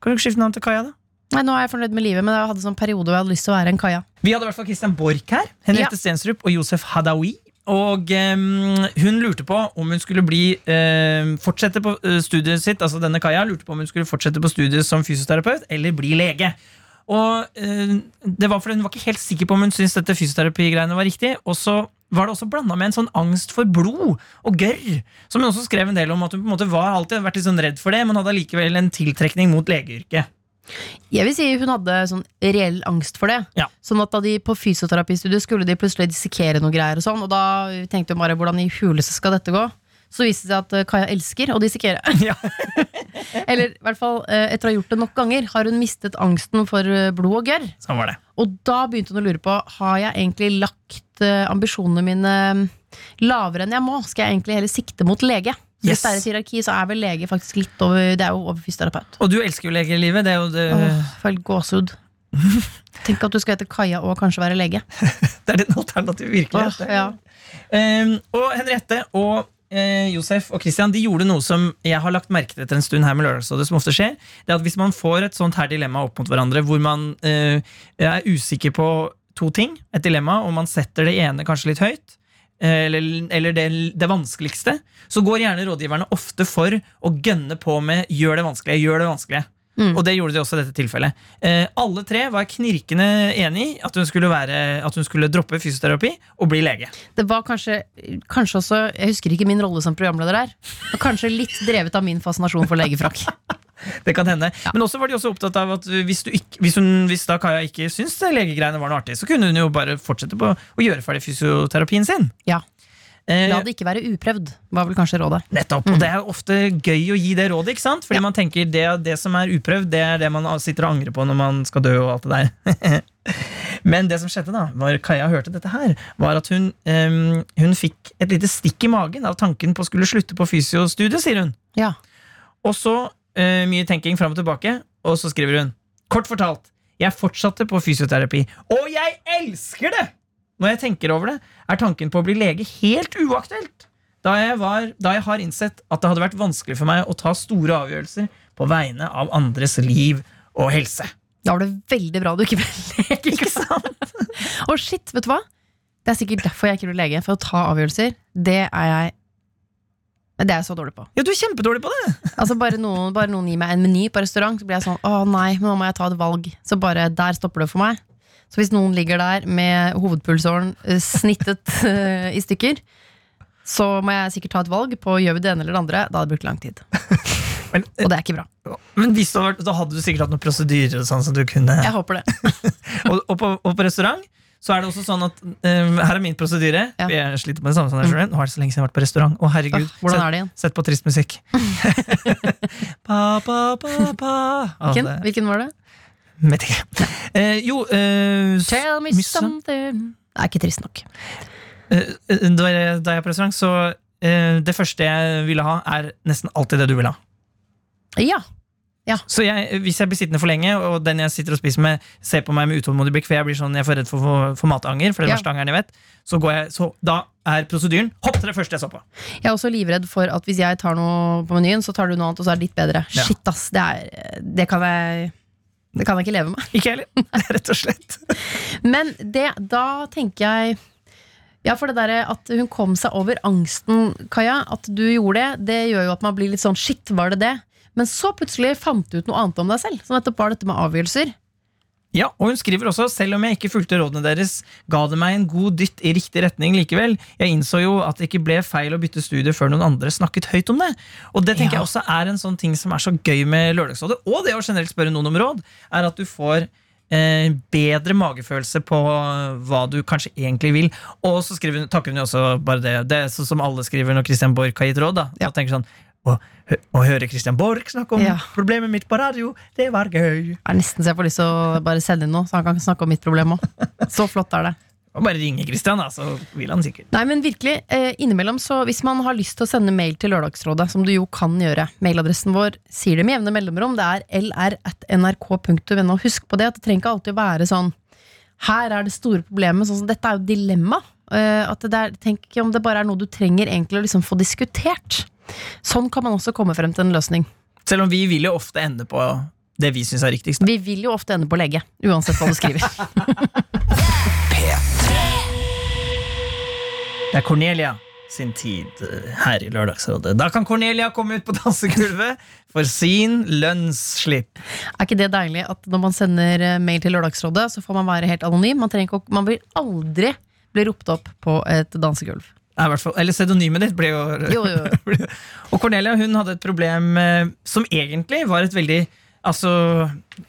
Kan du ikke skifte navn til Kaja, da? Nei, Nå er jeg fornøyd med livet, men jeg hadde sånn periode hvor jeg hadde lyst til å være en Kaja. Vi hadde i hvert fall Christian Borch her. Henriette. Stensrup og Josef Hadaoui. Og ehm, hun lurte på om hun skulle bli ehm, fortsette på eh, studiet sitt Altså denne Kaja lurte på om hun skulle fortsette på studiet som fysioterapeut eller bli lege. Og eh, det var fordi Hun var ikke helt sikker på om hun syntes dette fysioterapigreiene var riktig. Og så var det også blanda med en sånn angst for blod og gørr. Som hun også skrev en del om at hun på en måte var alltid vært litt sånn redd for det, men hadde allikevel en tiltrekning mot legeyrket. Jeg vil si hun hadde sånn reell angst for det. Ja. Sånn at da de på fysioterapistudiet skulle de plutselig dissekere noe greier og sånn, og da tenkte hun bare hvordan i huleste skal dette gå? Så viste det seg at eh, Kaja elsker å dissekere. Ja. Eller i hvert fall eh, etter å ha gjort det nok ganger, har hun mistet angsten for eh, blod og gørr. Sånn var det. Og da begynte hun å lure på Har jeg egentlig lagt ambisjonene mine eh, lavere enn jeg må. Skal jeg egentlig heller sikte mot lege? Yes. Hvis det er et hierarki, så er vel lege faktisk litt over Det er jo over fysioterapeut. Og du elsker jo legelivet. Det er jo det, Åh, helt gåsehud. Tenk at du skal hete Kaja og kanskje være lege. det er den alternative virkelighet. Åh, ja. Um, og Henriette og eh, Josef og Christian De gjorde noe som jeg har lagt merke til etter en stund her med Lørdagsrådet, som ofte skjer. Det er at Hvis man får et sånt her dilemma opp mot hverandre, hvor man eh, er usikker på to ting, et dilemma, og man setter det ene kanskje litt høyt, eh, eller, eller det, det vanskeligste, så går gjerne rådgiverne ofte for å gønne på med 'gjør det vanskelige', gjør det vanskelige. Mm. Og det gjorde de også i dette tilfellet. Eh, alle tre var knirkende enig i at hun være, at hun skulle droppe fysioterapi og bli lege. Det var kanskje, kanskje også Jeg husker ikke min rolle som programleder der. Og kanskje litt drevet av min fascinasjon for legefrakk. Det kan hende. Men også var de også opptatt av at hvis, du ikke, hvis, hun, hvis da Kaja ikke syntes legegreiene var noe artig, så kunne hun jo bare fortsette på å gjøre ferdig fysioterapien sin. Ja. Eh, La det ikke være uprøvd, var vel kanskje rådet. Nettopp, og Det er ofte gøy å gi det rådet, ikke sant? Fordi man tenker det, det som er uprøvd, det er det man sitter og angrer på når man skal dø. og alt det der Men det som skjedde da, var Kaja hørte dette her, var at hun, um, hun fikk et lite stikk i magen av tanken på å skulle slutte på fysiostudiet, sier hun. Ja. Og så uh, mye tenking fram og tilbake, og så skriver hun Kort fortalt, jeg fortsatte på fysioterapi, og jeg elsker det! Når jeg tenker over det, er tanken på å bli lege helt uaktuelt. Da jeg, var, da jeg har innsett at det hadde vært vanskelig for meg å ta store avgjørelser på vegne av andres liv og helse. Da var det veldig bra du ikke ble lege. Ikke sant? Og shit, vet du hva? Det er sikkert derfor jeg ikke ble lege. For å ta avgjørelser, det er jeg Det er jeg så dårlig på. Ja, du er kjempedårlig på det! Altså Bare noen, bare noen gir meg en meny på restaurant, så blir jeg sånn Å nei, men nå må jeg ta et valg. Så bare der stopper det for meg. Så hvis noen ligger der med hovedpulsåren eh, snittet eh, i stykker, så må jeg sikkert ta et valg på gjør vi det ene eller det andre. Da hadde det brukt lang tid. Men, Og det er ikke bra. men hvis du hadde, vært- da hadde du sikkert hatt noen prosedyrer sånn som du kunne Jeg håper det. og, og, på, og på restaurant så er det også sånn at um, Her er min prosedyre. Ja. Jeg sliter med det samme som deg, skjønner. Nå er det så lenge siden jeg har vært på restaurant. Å herregud Åh, hvordan er det igjen? sett på trist musikk. pa, pa, pa, pa. Hvilken, hvilken var det? Vet ikke. Eh, jo eh, Tell me mye sånn. something Det er ikke trist nok. Eh, eh, da, jeg, da jeg er på restaurant, så eh, det første jeg ville ha, er nesten alltid det du vil ha. Ja. Ja. Så jeg, hvis jeg blir sittende for lenge, og den jeg sitter og spiser med, ser på meg med utålmodig blikk, for jeg blir sånn, jeg får redd for, for, for matanger, for det er Ja. verste angeren jeg vet, så, går jeg, så da er prosedyren hopp til det første jeg så på. Jeg er også livredd for at hvis jeg tar noe på menyen, så tar du noe annet, og så er det litt bedre. Ja. Shit, ass. Det, er, det kan jeg Det kan jeg ikke leve med. Ikke heller, rett og slett. Men det, da tenker jeg Ja, for det derre at hun kom seg over angsten, Kaja, at du gjorde det, det gjør jo at man blir litt sånn shit, var det det? Men så plutselig fant du ut noe annet om deg selv, som nettopp var dette med avgjørelser. Ja, og hun skriver også, selv om jeg ikke fulgte rådene deres, ga det meg en god dytt i riktig retning likevel. Jeg innså jo at det ikke ble feil å bytte studie før noen andre snakket høyt om det. Og det tenker Ja. jeg også er en sånn ting som er så gøy med Lørdagsrådet, og det å generelt spørre noen om råd, er at du får eh, bedre magefølelse på hva du kanskje egentlig vil. Og så skriver hun, takker hun jo også bare det. Det er sånn som alle skriver når Christian Borch har gitt råd. da Ja. Og tenker sånn, å, å høre Christian Borch snakke om Ja. problemet mitt på radio, det var gøy. Det er nesten så jeg får lyst til å bare sende inn noe, så han kan snakke om mitt problem òg. Så flott er det. Og bare ringe Christian, da, så vil han sikkert. Nei, men virkelig, eh, innimellom så Hvis man har lyst til å sende mail til Lørdagsrådet, som du jo kan gjøre, mailadressen vår sier det med jevne mellomrom, det er lr.nrk.no. Husk på det, at det trenger ikke alltid å være sånn Her er det store problemet. Sånn som, dette er jo dilemma. Eh, at det der, tenk om det bare er noe du trenger egentlig å liksom få diskutert. Sånn kan man også komme frem til en løsning. Selv om vi vil jo ofte ende på det vi syns er riktigst. Vi vil jo ofte ende på lege, uansett hva du skriver. Det er Cornelia sin tid eh, her i Lørdagsrådet. Da kan Cornelia komme ut på dansegulvet for sin lønnsslipp. Er ikke det deilig at når man sender eh, mail til Lørdagsrådet, så får man være helt anonym? Man, ikke, man vil aldri bli ropt opp på et dansegulv. Ja, i hvert fall, eller pseudonymet ditt ble jo, Jo, jo. Og Cornelia hun hadde et problem eh, som egentlig var et veldig Altså,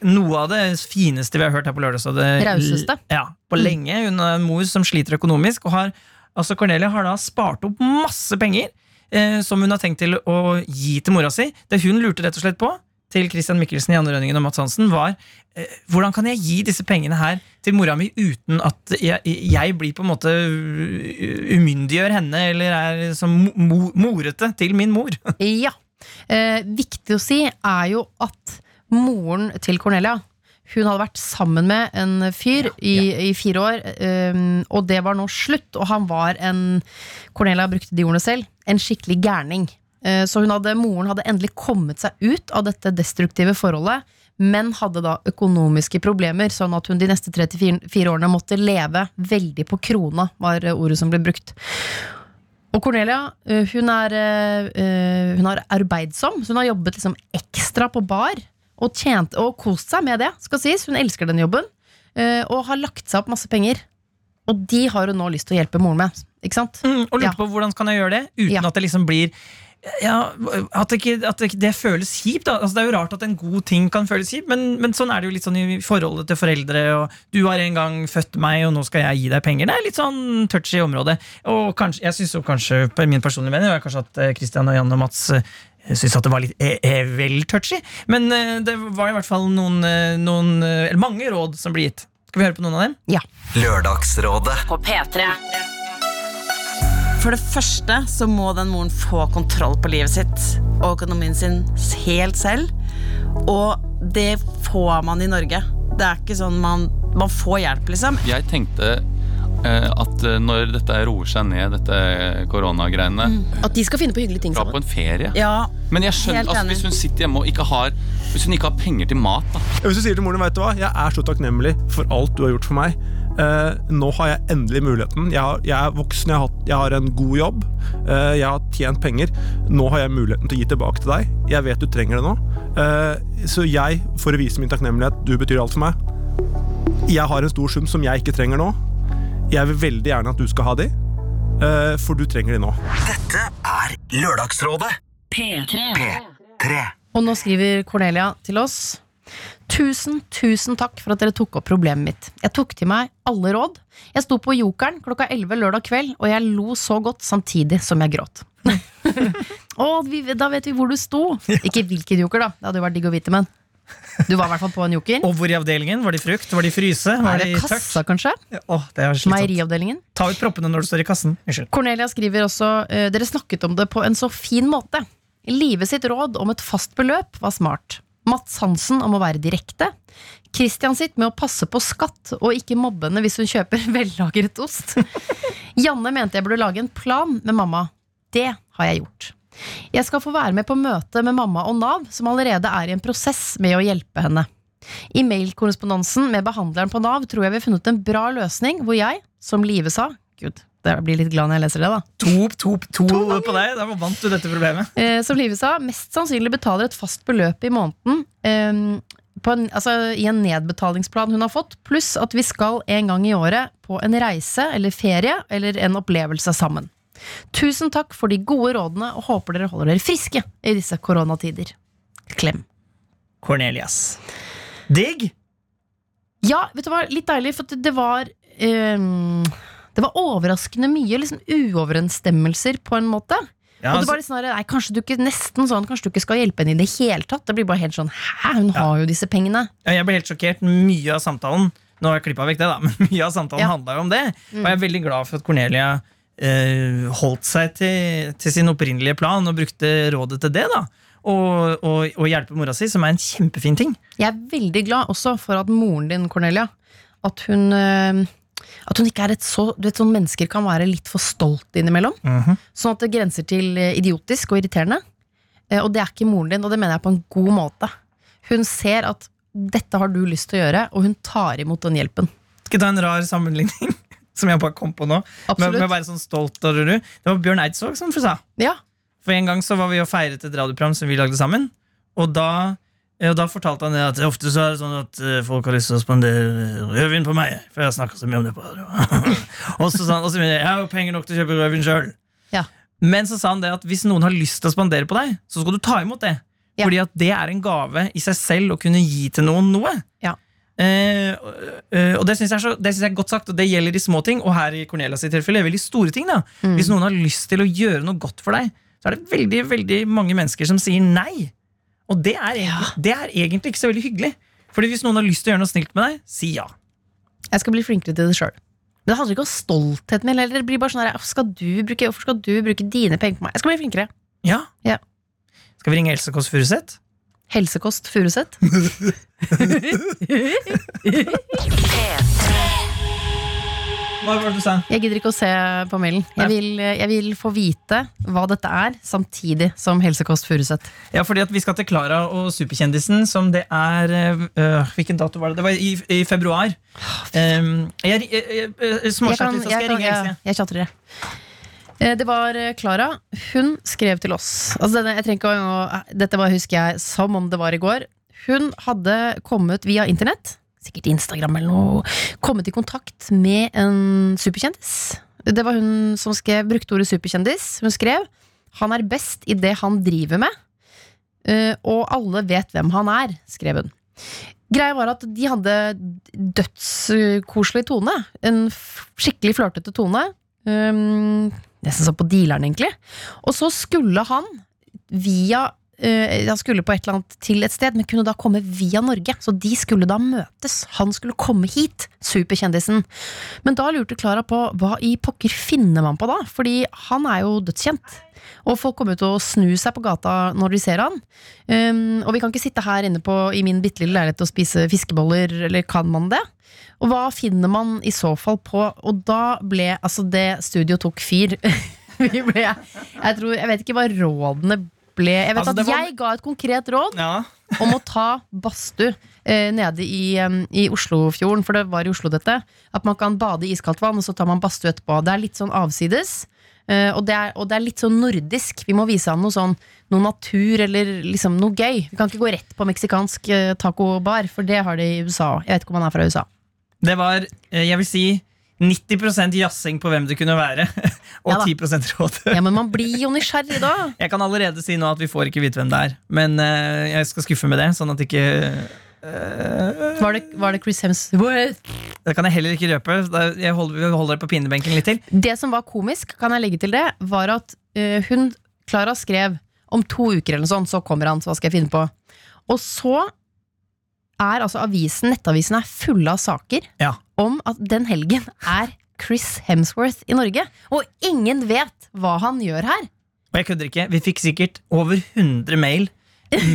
Noe av det fineste vi har hørt her på Lørdagsrådet. Rauseste. Ja, på lenge. Hun er en mor som sliter økonomisk. Og har, altså Cornelia har da spart opp masse penger eh, som hun har tenkt til å gi til mora si. Det hun lurte rett og slett på til Christian Mikkelsen, Janne Rønningen og Mats Hansen, var eh, hvordan kan jeg gi disse pengene her til mora mi uten at jeg, jeg blir på en måte umyndiggjør henne eller er som mo morete til min mor? Ja. Eh, viktig å si er jo at moren til Cornelia hun hadde vært sammen med en fyr i, i fire år, eh, og det var nå slutt. Og han var en Cornelia brukte de ordene selv en skikkelig gærning. Eh, så hun hadde, moren hadde endelig kommet seg ut av dette destruktive forholdet, men hadde da økonomiske problemer, sånn at hun de neste 34 årene måtte leve veldig på krona, var ordet som ble brukt. Og Cornelia eh, hun er, eh, hun er arbeidsom, så hun har jobbet liksom ekstra på bar. Og, tjent, og kost seg med det, skal sies. Hun elsker den jobben. Og har lagt seg opp masse penger. Og de har hun nå lyst til å hjelpe moren med. Ikke sant? Mm, og lurte Ja. på hvordan kan jeg gjøre det uten Ja. at det liksom blir ja, at, det ikke, at ikke- det føles kjipt. Altså, det er jo rart at en god ting kan føles kjipt, men, men sånn er det jo litt sånn i forholdet til foreldre. Og du har en gang født meg, og nå skal jeg gi deg penger. Det er litt sånn touchy område. Og kanskje, jeg synes jo kanskje, på min personlige mening, er kanskje at eh, Christian og Jan og Mats eh, syns at det var litt e e vel touchy. Men det var i hvert fall noen, noen eller mange råd som ble gitt. Skal vi høre på noen av dem? Ja. Lørdagsrådet. På P3. For det første så må den moren få kontroll på livet sitt og økonomien sin helt selv. Og det får man i Norge. Det er ikke sånn man, man får hjelp, liksom. Jeg tenkte eh, at eh, når dette roer seg ned, dette koronagreiene, At de skal finne på hyggelige ting sammen. dra på en ferie. Ja, Men jeg skjønner, Helt altså, hvis hun sitter hjemme og ikke har Hvis hun ikke har penger til mat, da. Hvis du sier til moren vet du hva, jeg er så takknemlig for alt du har gjort for meg. Eh, nå har jeg endelig muligheten. Jeg, har, jeg er voksen, jeg har, jeg har en god jobb. eh, jeg har tjent penger. Nå har jeg muligheten til å gi tilbake til deg. Jeg vet du trenger det nå. Eh, så jeg, for å vise min takknemlighet, du betyr alt for meg. Jeg har en stor sum som jeg ikke trenger nå. Jeg vil veldig gjerne at du skal ha de, eh, for du trenger de nå. Dette er Lørdagsrådet. P3. P3. Og nå skriver Cornelia til oss. Tusen, tusen takk for at dere tok opp problemet mitt. Jeg tok til meg alle råd. Jeg sto på Jokeren klokka 11 lørdag kveld, og jeg lo så godt samtidig som jeg gråt. Å, da vet vi hvor du sto. Ikke hvilken joker, da. Det hadde jo vært digg å vite, men du var i hvert fall på en joker. Og hvor i avdelingen? Var de frukt? Var de fryse? Var det tørt? kassa, kanskje? Åh, det er slitsomt. Meieriavdelingen. Ta ut proppene når du står i kassen. Unnskyld. Cornelia skriver også eh, Dere snakket om det på en så fin måte. Livet sitt råd om et fast beløp var smart. Mats Hansen om å være direkte. Christian sitt med å passe på skatt og ikke mobbe henne hvis hun kjøper vellagret ost. Janne mente jeg burde lage en plan med mamma. Det har jeg gjort. Jeg skal få være med på møte med mamma og Nav, som allerede er i en prosess med å hjelpe henne. I mailkorrespondansen med behandleren på Nav tror jeg vi har funnet en bra løsning, hvor jeg, som Live sa Gud, jeg blir litt glad når jeg leser det, da. To, to, to på deg, da vant du dette problemet. Eh, som Live sa, mest sannsynlig betaler et fast beløp i måneden eh, på en, altså, i en nedbetalingsplan hun har fått, pluss at vi skal en gang i året på en reise eller ferie eller en opplevelse sammen. Tusen takk for de gode rådene, og håper dere holder dere friske i disse koronatider. Klem. Cornelias. Digg! Ja, vet du hva, litt deilig, for det var ehm, Det var overraskende mye liksom uoverensstemmelser, på en måte. Ja, og det var litt sånn, nei, kanskje du ikke nesten sånn Kanskje du ikke skal hjelpe henne i det hele tatt. Det blir bare helt sånn Hæ, hun har jo disse pengene. Ja, jeg ble helt sjokkert. Mye av samtalen Nå har jeg klippet vekk det da Men mye av samtalen Ja. handla jo om det. Og jeg er veldig glad for at Cornelia eh, holdt seg til, til sin opprinnelige plan og brukte rådet til det. da Og, og, og hjelpe mora si, som er en kjempefin ting. Jeg er veldig glad også for at moren din, Cornelia, at hun eh, At hun ikke er et så Du vet sånn mennesker kan være litt for stolt innimellom. Sånn at det grenser til eh, idiotisk og irriterende. Eh, Og det er ikke moren din, og det mener jeg på en god måte. Hun ser at dette har du lyst til å gjøre, og hun tar imot den hjelpen. Skal jeg ta en rar sammenligning? Som jeg bare kom på nå. Med, med å være sånn stolt og ruru. Det var Bjørn Eidsvåg som sa. Ja, For en gang så var vi og feiret et radioprogram som vi lagde sammen. Og da, ja, da fortalte han det at ofte så er det sånn at eh, folk har lyst til å spandere rødvin på meg. For jeg snakker så mye om det på radio. og så sa han at jeg har jo penger nok til å kjøpe rødvin sjøl. Ja. Men så sa han det at hvis noen har lyst til å spandere på deg, så skal du ta imot det. Ja. Fordi at det er en gave i seg selv å kunne gi til noen noe. Ja. Eh, eh, og det syns jeg, jeg er godt sagt, og det gjelder i små ting. Og her i Cornelias tilfelle veldig store ting. da Hvis noen har lyst til å gjøre noe godt for deg, så er det veldig veldig mange mennesker som sier nei. Og det er det er egentlig ikke så veldig hyggelig. Fordi hvis noen har lyst til å gjøre noe snilt med deg, si ja. jeg skal bli flinkere til det sjøl. Men det handler ikke om stolthet min heller. Det blir bare sånn her, «Hvorfor skal du bruke, Hvorfor skal du bruke dine penger på meg? Jeg skal bli flinkere. Ja. Ja. Skal vi ringe Else Kåss Furuseth? Helsekost Furuset. Hva var det du sa? Jeg gidder ikke å se på mailen. Jeg vil, jeg vil få vite hva dette er, samtidig som Helsekost Furuset. Ja, fordi at Vi skal til Klara og Superkjendisen, som det er øh, Hvilken dato var det? Det var i, i februar. Um, jeg, jeg, jeg, jeg, småchatter, så skal jeg, ringe Else. jeg det. Eh, Det var eh, Klara. Hun skrev til oss. Altså denne, jeg å, dette var, husker jeg som om det var i går. Hun hadde kommet via internett, sikkert Instagram eller noe, kommet i kontakt med en superkjendis. Det var hun som skrev, brukte ordet superkjendis. Hun skrev han er best i det han driver med, eh, og alle vet hvem han er, skrev hun. Greia var at de hadde dødskoselig tone. En skikkelig flørtete tone. Um, nesten sånn på dealeren, egentlig. Og så skulle han via Han skulle på et eller annet til et sted, men kunne da komme via Norge. Så de skulle da møtes. Han skulle komme hit, superkjendisen. Men da lurte Klara på hva i pokker finner man på da? Fordi han er jo dødskjent. Og folk kommer til å snu seg på gata når de ser han. Um, og vi kan ikke sitte her inne på, i min bitte lille leilighet og spise fiskeboller, eller kan man det? Og hva finner man i så fall på? Og da ble altså det studio tok fyr. Vi ble, jeg, tror, jeg vet ikke hva rådene ble. Jeg vet Altså, at var- jeg ga et konkret råd Ja. om å ta badstue eh, nede i, um, i Oslofjorden, for det var i Oslo dette. At man kan bade i iskaldt vann, og så tar man badstue etterpå. Det er litt sånn avsides. eh, og, det er, og det er litt sånn nordisk. Vi må vise han noe sånn Noe natur eller liksom noe gøy. Vi kan ikke gå rett på meksikansk eh, tacobar, for det har de i USA. Jeg vet ikke om han er fra USA. Det var, eh, jeg vil si, 90% jazzing på hvem det kunne være, og Ja 10% råd. Ja, Men man blir jo nysgjerrig da. Jeg kan allerede si nå at vi får ikke vite hvem det er, men uh, jeg skal skuffe med det. Sånn at ikke uh, Var det, var det Chris Hemsworth? Det kan jeg heller ikke røpe. Jeg holder, vi holder det på pinnebenken litt til. Det som var komisk, kan jeg legge til det, var at uh, hun, Klara, skrev om to uker eller noe sånt, så kommer han, så hva skal jeg finne på? Og så er altså avisen, nettavisen er fulle av saker Ja. Om at den helgen er Chris Hemsworth i Norge. Og ingen vet hva han gjør her. Og jeg kødder ikke. Vi fikk sikkert over 100 mail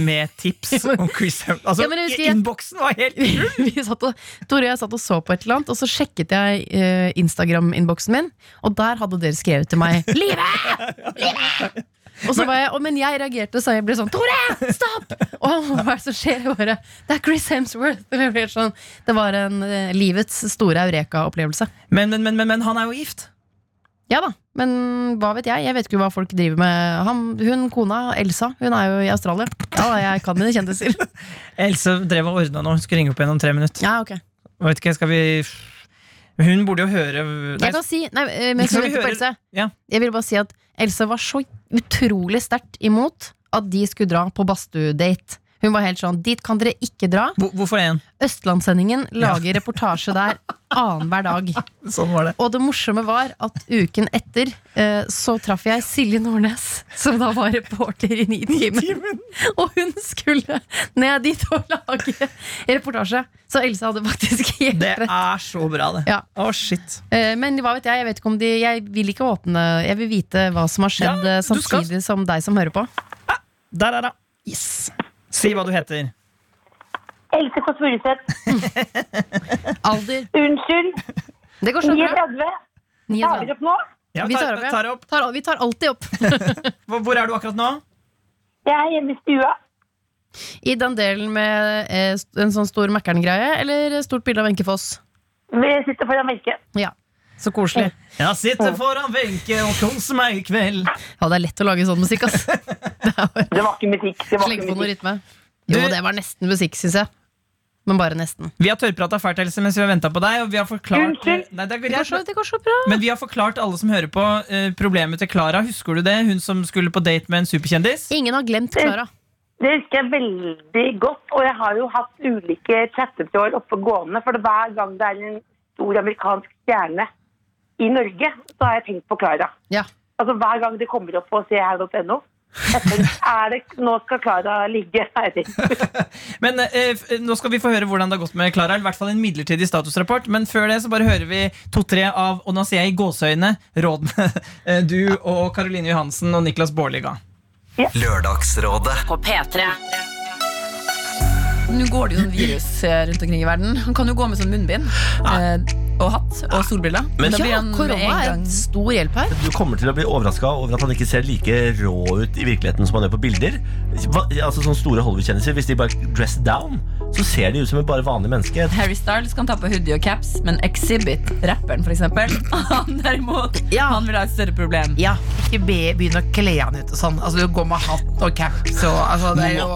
med tips om Chris Hemsworth. Altså, Ja, Innboksen var helt vi satt og, Tore og jeg satt og så på et eller annet, og så sjekket jeg uh, Instagram-innboksen min, og der hadde dere skrevet til meg 'Live! Live!' Og så var jeg, Men jeg reagerte så jeg ble sånn 'Tore, stopp!' Og hva er det som skjer? Bare, det er Chris Hemsworth. Sånn, det var en eh, livets store eureka-opplevelse. men, men, men, men, men han er jo gift. Ja da, men hva vet jeg? Jeg vet ikke hva folk driver med. Han, hun kona, Elsa, hun er jo i Australia. Ja, jeg kan mine kjendiser. Else drev og ordna nå. Hun skulle ringe opp igjen om tre minutter. Ja, ok vet ikke, skal vi Hun burde jo høre Nei, Jeg kan si, nei, men jeg, Skal vi vi venter på høre- Ja. Jeg vil bare si at Elsa var så utrolig sterkt imot At de skulle dra på badstue-date Hun var helt sånn, dit kan dere ikke dra Hvor- Hvorfor en? Østlandssendingen lager reportasje der Annen hver dag Sånn var det. Og det morsomme var at uken etter eh, Så traff jeg Silje Nordnes Som da var reporter i Nitimen Og hun skulle ned dit og lage reportasje Så Else hadde faktisk helt Det rett er så bra, det. Ja. Å, shit. Eh, Men hva vet jeg, jeg vet ikke om de Jeg vil ikke åpne Jeg vil vite hva som har skjedd Ja, samtidig skal- som deg som hører på Der er det. Yes. Si hva du heter. Else Kåss Furuseth. Alder Unnskyld. Det går så bra 39. Tar vi opp nå? Ja, Vi tar, tar opp, tar opp. Tar, Vi tar alltid opp hvor er du akkurat nå? Jeg er hjemme i stua. I den delen med eh, en sånn stor Mækkern-greie Eller stort bilde av Wenche Foss Vi sitter foran Wenche. Ja, så koselig Jeg sitter foran Wenche og koser meg i kveld. Ja, det er lett å lage sånn musikk ass Det Det var ikke musikk. Det var ikke på noe musikk. rytme Jo, det var nesten musikk, synes jeg Men bare nesten Vi har tørrprata fælt Else, mens vi har venta på deg. Og vi har forklart Nei, det går så, det går så bra Men vi har forklart alle som hører på, uh, problemet til Klara. Husker du det? Hun som skulle på date med en superkjendis? Ingen har glemt Klara Det husker jeg veldig godt, og jeg har jo hatt ulike chattetråder oppe gående, for hver gang det er en stor amerikansk stjerne i Norge, så har jeg tenkt på Klara. Ja, Altså hver gang de kommer opp på seher.no, er det, nå skal Klara ligge her. Men eh, Nå skal vi få høre hvordan det har gått med Klara. I hvert fall en midlertidig statusrapport. Men før det så bare hører vi to-tre av Og nå sier jeg i gåseøyne rådene eh, du og Caroline Johansen og Niklas Baarli ga. Lørdagsrådet. På P3. Nå går det jo en virus eh, rundt omkring i verden. Han kan jo gå med sånn munnbind eh, og hatt og solbriller. Men- ja korona en er en stor hjelp her Du kommer til å bli overraska over at han ikke ser like rå ut i virkeligheten som han gjør på bilder. Hva, altså sånne Store Hollywood-kjendiser Hvis de bare dress down, så ser de ut som et bare vanlig menneske. Harry Styles kan ta på hoodie og caps, men Exhibit, rapperen eksempel, han derimot, Ja. han vil ha et større problem. Ja, ikke be, begynn å kle han ut og sånn. Altså, du går med hatt og caps og altså, det er jo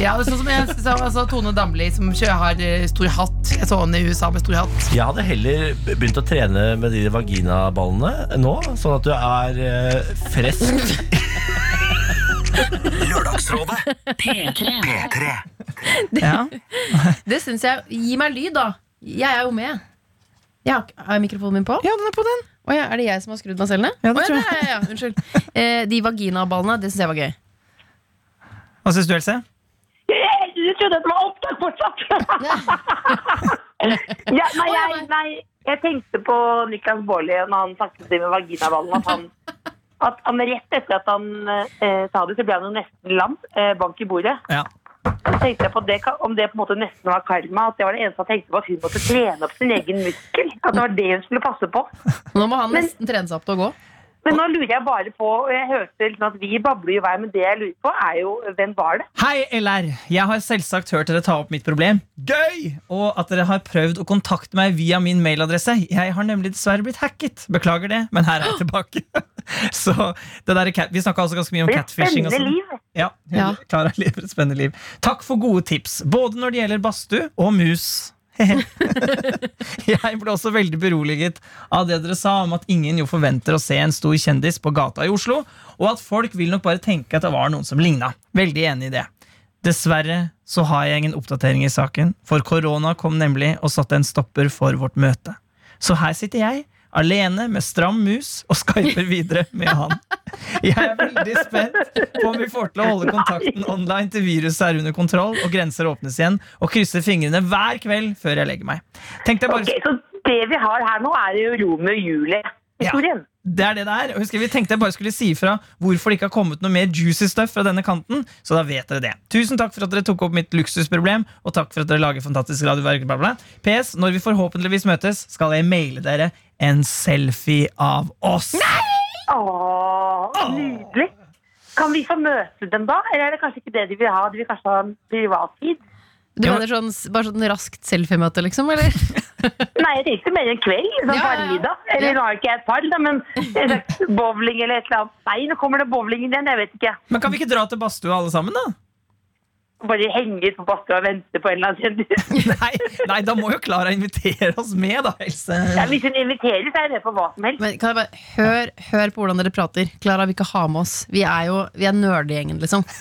ja, det er sånn som jeg så, altså, Tone Damli som har eh, stor hatt. Jeg så henne i USA med stor hatt. Jeg hadde heller begynt å trene med de vaginaballene nå, sånn at du er eh, frisk. Lørdagsrådet. P3. P3. Ja. Det synes jeg Gi meg lyd, da. Jeg er jo med. Har, er mikrofonen min på? ja, den er på den. Å ja, er det jeg som har skrudd meg selv ned? Ja, det Å tror jeg. ja, ja, ja, Unnskyld. Eh, de vaginaballene, det syns jeg var gøy. Hva syns du, Else? Jeg, trodde at det var opptak fortsatt! ja, nei, jeg, nei, jeg tenkte på Niklas Baarli når han snakket med vaginaballen. At han, at han rett etter at han eh, sa det, så ble han jo nesten lam. Eh, bank i bordet. Ja. Så tenkte jeg på det, om det på en måte nesten var karma. At det var det eneste han tenkte på, at hun måtte trene opp sin egen muskel. At det var det hun skulle passe på. Nå må han Men- nesten trene seg opp til å gå. Men nå lurer jeg bare på, og jeg hørte liksom at vi babler jo i vei, men det jeg lurer på, er jo hvem var det? Hei, LR. Jeg har selvsagt hørt dere ta opp mitt problem. Gøy! Og at dere har prøvd å kontakte meg via min mailadresse. Jeg har nemlig dessverre blitt hacket. Beklager det, men her er jeg tilbake. Så det der er cat Vi snakka altså ganske mye om catfishing. og. Ja, Ja. Klara lever et spennende liv. Takk for gode tips, både når det gjelder badstue og mus. jeg ble også veldig beroliget av det dere sa om at ingen jo forventer å se en stor kjendis på gata i Oslo, og at folk vil nok bare tenke at det var noen som ligna. Veldig enig i det. Dessverre så har jeg ingen oppdatering i saken, for korona kom nemlig og satte en stopper for vårt møte. Så her sitter jeg, alene med stram mus, og skyper videre med han. Jeg er veldig spent på om vi får til å holde kontakten online til viruset er under kontroll og grenser åpnes igjen, og krysser fingrene hver kveld før jeg legger meg. Bare Ok, så det vi har her nå, er jo Romeo og Julie. historien. Det er det det er. Husker, vi tenkte jeg bare skulle si ifra hvorfor det ikke har kommet noe mer juicy stuff fra denne kanten. Så da vet dere det. Tusen takk for at dere tok opp mitt luksusproblem, og takk for at dere lager fantastisk radioverk. Bla bla. PS, når vi forhåpentligvis møtes, skal jeg maile dere en selfie av oss. Nei! Åh, nydelig. Kan vi få møte dem da? Eller er det kanskje ikke det de vil ha? De vil kanskje ha en privattid? Du mener sånn, bare sånn raskt selfiemøte, liksom? Eller? Nei, jeg tenkte mer en kveld. Sånn Ja, ja, ja. parmiddag. Eller nå har ikke jeg et par, da, men bowling eller et eller annet. Nei, nå kommer det bowling igjen. Jeg vet ikke. Men kan vi ikke dra til badstua alle sammen, da? Bare henge på bakken og vente på en eller annen kjendis. Nei, nei, da må jo Klara invitere oss med, da. Else. Ja, hvis hun inviterer, så er det på hva som helst. Men kan jeg bare, hør, hør på hvordan dere prater. Klara vil ikke ha med oss. Vi er jo vi er nerdegjengen, liksom.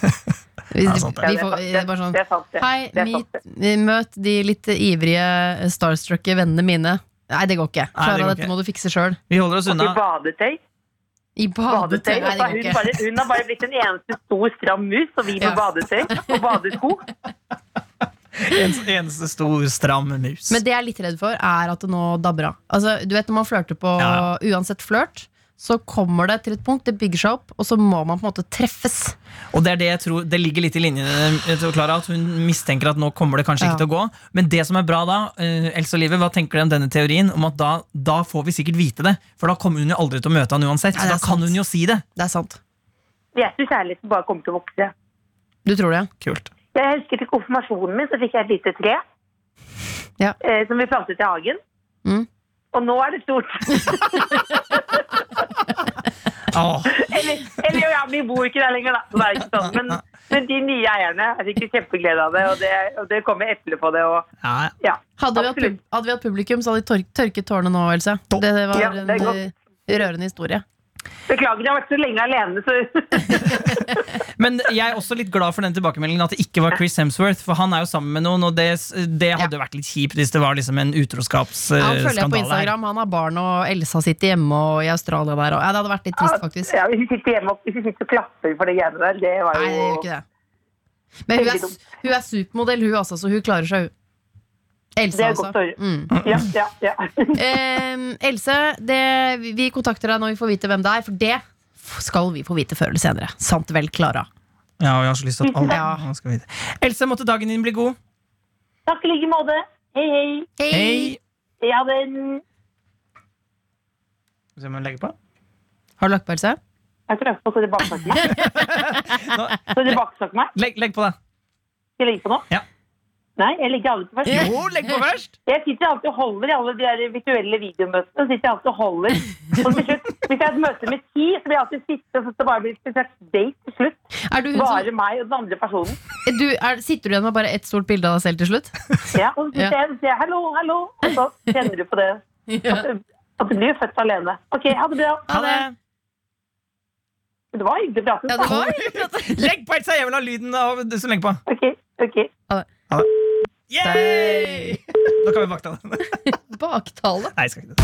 Vi, sant det. får, det er bare sånn Det er sant, det. Hei, meet, møt de litt ivrige starstrucke vennene mine. Nei, det går ikke. Klara, dette må du fikse sjøl. Vi holder oss Og til badetøy. I badetøy. badetøy. Hun, bare, hun har bare blitt en eneste stor, stram mus, og vi med Ja. badetøy og badesko. En, eneste stor, stram mus. Men det jeg er litt redd for, er at det nå dabber av. Altså, du vet Når man flørter på Ja. uansett flørt, så kommer det til et punkt, det bygger seg opp, og så må man på en måte treffes. Og det er det jeg tror Det ligger litt i linjene til Klara, at hun mistenker at nå kommer det kanskje Ja. ikke til å gå. Men det som er bra da, uh, Else og Livet, hva tenker du om denne teorien? Om at da, da får vi sikkert vite det. For da kommer hun jo aldri til å møte han uansett. Nei, Så da kan hun jo si det. Det er sant. Jeg tror kjærligheten bare kommer til å vokse. Du tror det? Kult. Jeg husker til konfirmasjonen min så fikk jeg et lite tre Ja. eh, som vi plantet i hagen. Mm. Og nå er det stort. Åh, eller, eller ja, vi bor ikke der lenger, da. Så det er ikke sånn. Men, men de nye eierne jeg fikk kjempeglede av det, og det, og det kommer eple på det. Og, ja. ja, Hadde vi, hatt hadde vi hatt publikum, så hadde de tørket tårene nå, Else. Det var Ja, det en eh, rørende historie. Beklager, jeg har vært så lenge alene, så Men jeg er også litt glad for den tilbakemeldingen at det ikke var Chris Hemsworth. For han er jo sammen med noen, og det, det hadde jo vært litt kjipt hvis det var liksom en Han følger jeg på utroskapsskandale her. Instagram. Han har barn, og Elsa sitter hjemme og i Australia der. Og, ja, det hadde vært litt trist, faktisk. ja, Hvis vi sitter hjemme og hvis vi sitter og klapper for det greiene der, det var Nei, det gjør ikke det. Men hun er, hun er supermodell, hun altså, så hun klarer seg, hun. Else, Det er altså. godt å høre. Mm. Ja, ja, ja. eh, Else, det, vi kontakter deg når vi får vite hvem det er, for det skal vi få vite før eller senere. Sant vel, Klara? Ja, og jeg har så lyst til at alle Ja. skal vite. Else, måtte dagen din bli god. Takk i like måte. Hei, hei. Hei! Ja, den Skal vi se om hun legger på. Har du lagt på, Else? Jeg tror jeg skal så tilbakesnakke meg. Så tilbakesnakke meg. Legg, legg på, da. Skal jeg legge på nå? Ja. Nei, jeg legger alltid på først. Jo, legg på først! Jeg sitter alltid og holder i alle de der virtuelle videomøtene. Sitter jeg alltid og holder. Og til slutt, hvis jeg har et møte med ti, så blir jeg alltid sitte, og så det bare bli en slags date til slutt. Er du hun Bare som, meg og den andre personen. du, er, sitter du igjen med bare ett stort bilde av deg selv til slutt? Ja, og så sitter jeg og sier hallo, hallo, og så kjenner du på det. At, du- at du blir jo født alene. Ok, ha det bra. Ha det! Det var hyggelig å prate. Ja, det var Legg på, Else! Jeg vil ha lyden av det som legger på. Ok, ok. Yay! Nå kan vi baktale den. baktale. Nei, jeg skal ikke det.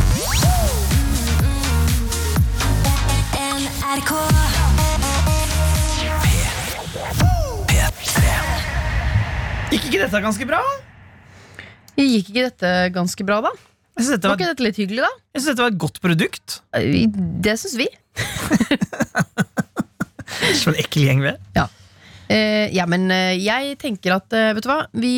Gikk ikke dette ganske bra? Gikk ikke dette ganske bra, da? Jeg dette Var var, ikke dette litt hyggelig, da? jeg synes dette var et godt produkt. Det syns vi. Så en ekkel gjeng vi er. Ja. Eh, ja, men uh, jeg tenker at uh, Vet du hva? Vi,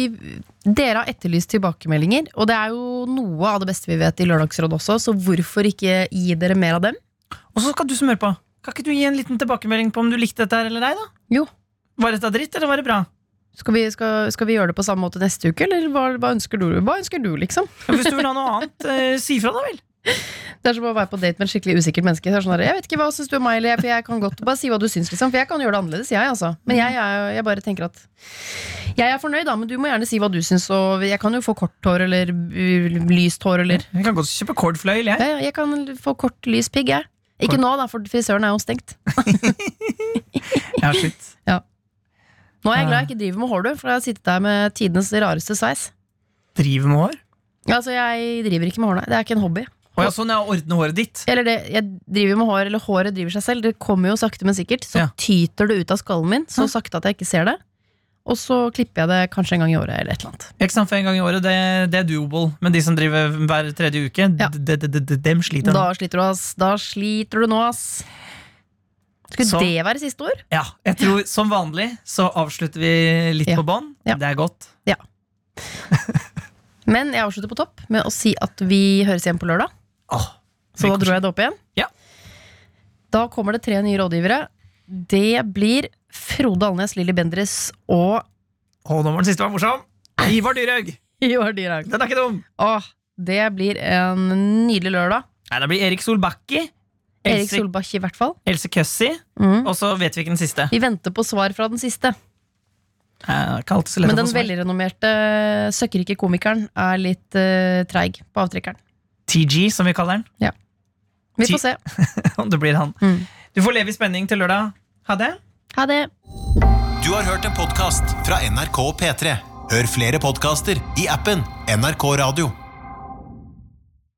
dere har etterlyst tilbakemeldinger, og det er jo noe av det beste vi vet i Lørdagsrådet også, så hvorfor ikke gi dere mer av dem? Og så skal du som hører på. Kan ikke du gi en liten tilbakemelding på om du likte dette her eller ei? da? Jo. Var dette dritt, eller var det bra? Skal vi, skal, skal vi gjøre det på samme måte neste uke, eller hva, hva, ønsker, du, hva ønsker du, liksom? Ja, Hvis du vil ha noe annet, si fra, da vel. Det er som å være på date med en skikkelig usikkert menneske. Så sånn jeg vet ikke hva syns du om meg, eller for jeg kan godt bare si hva du syns, liksom. For jeg kan gjøre det annerledes, jeg, altså. Men jeg, jeg, jeg bare tenker at Jeg er fornøyd, da, men du må gjerne si hva du syns, og jeg kan jo få kort hår eller uh, lyst hår, eller Jeg kan godt kjøpe kordfløyel, jeg. ja, ja, Jeg kan få kort, lys pigg, jeg. Ikke nå, da, for frisøren er jo stengt. Ja, shit. Nå er jeg glad jeg ikke driver med hår, du, for jeg har sittet der med tidenes rareste sveis. Driver med hår? Altså, jeg driver ikke med hår, nei. Det er ikke en hobby. Og ja, sånn, ja, ordne håret ditt. Eller det, jeg driver med hår, eller håret driver seg selv. Det kommer jo sakte, men sikkert. Så Ja. tyter det ut av skallen min, så sakte at jeg ikke ser det. og så klipper jeg det kanskje en gang i året. eller et eller annet Ikke sant, for en gang i året, det, det er doable. Men de som driver hver tredje uke, Ja. dem sliter. Da sliter du, ass. Da sliter du nå, ass. Skulle Så- det være siste ord? Ja, jeg tror Som vanlig så avslutter vi litt Ja. på bånn. Ja. Det er godt. Ja. Men jeg avslutter på topp med å si at vi høres igjen på lørdag. Så da dro jeg det opp igjen. Ja. Da kommer det tre nye rådgivere. Det blir Frode Alnes, Lilly Bendriss og Å, nå var den siste var morsom! Ivar Dyrhaug! Ivar Dyrhaug. Den er ikke dum! Åh, det blir en nydelig lørdag. Nei, det blir Erik Solbakki. Erik Else, Solbakk i hvert fall. Else Køssi. Mm. Og så vet vi ikke den siste. Vi venter på svar fra den siste. Men den velrenommerte søkkrike komikeren er litt uh, treig på avtrekkeren. TG, som vi kaller den. Ja. Vi får se. Om det blir han. Mm. Du får leve i spenning til lørdag. Ha det. Ha det. Du har hørt en podkast fra NRK P3. Hør flere podkaster i appen NRK Radio.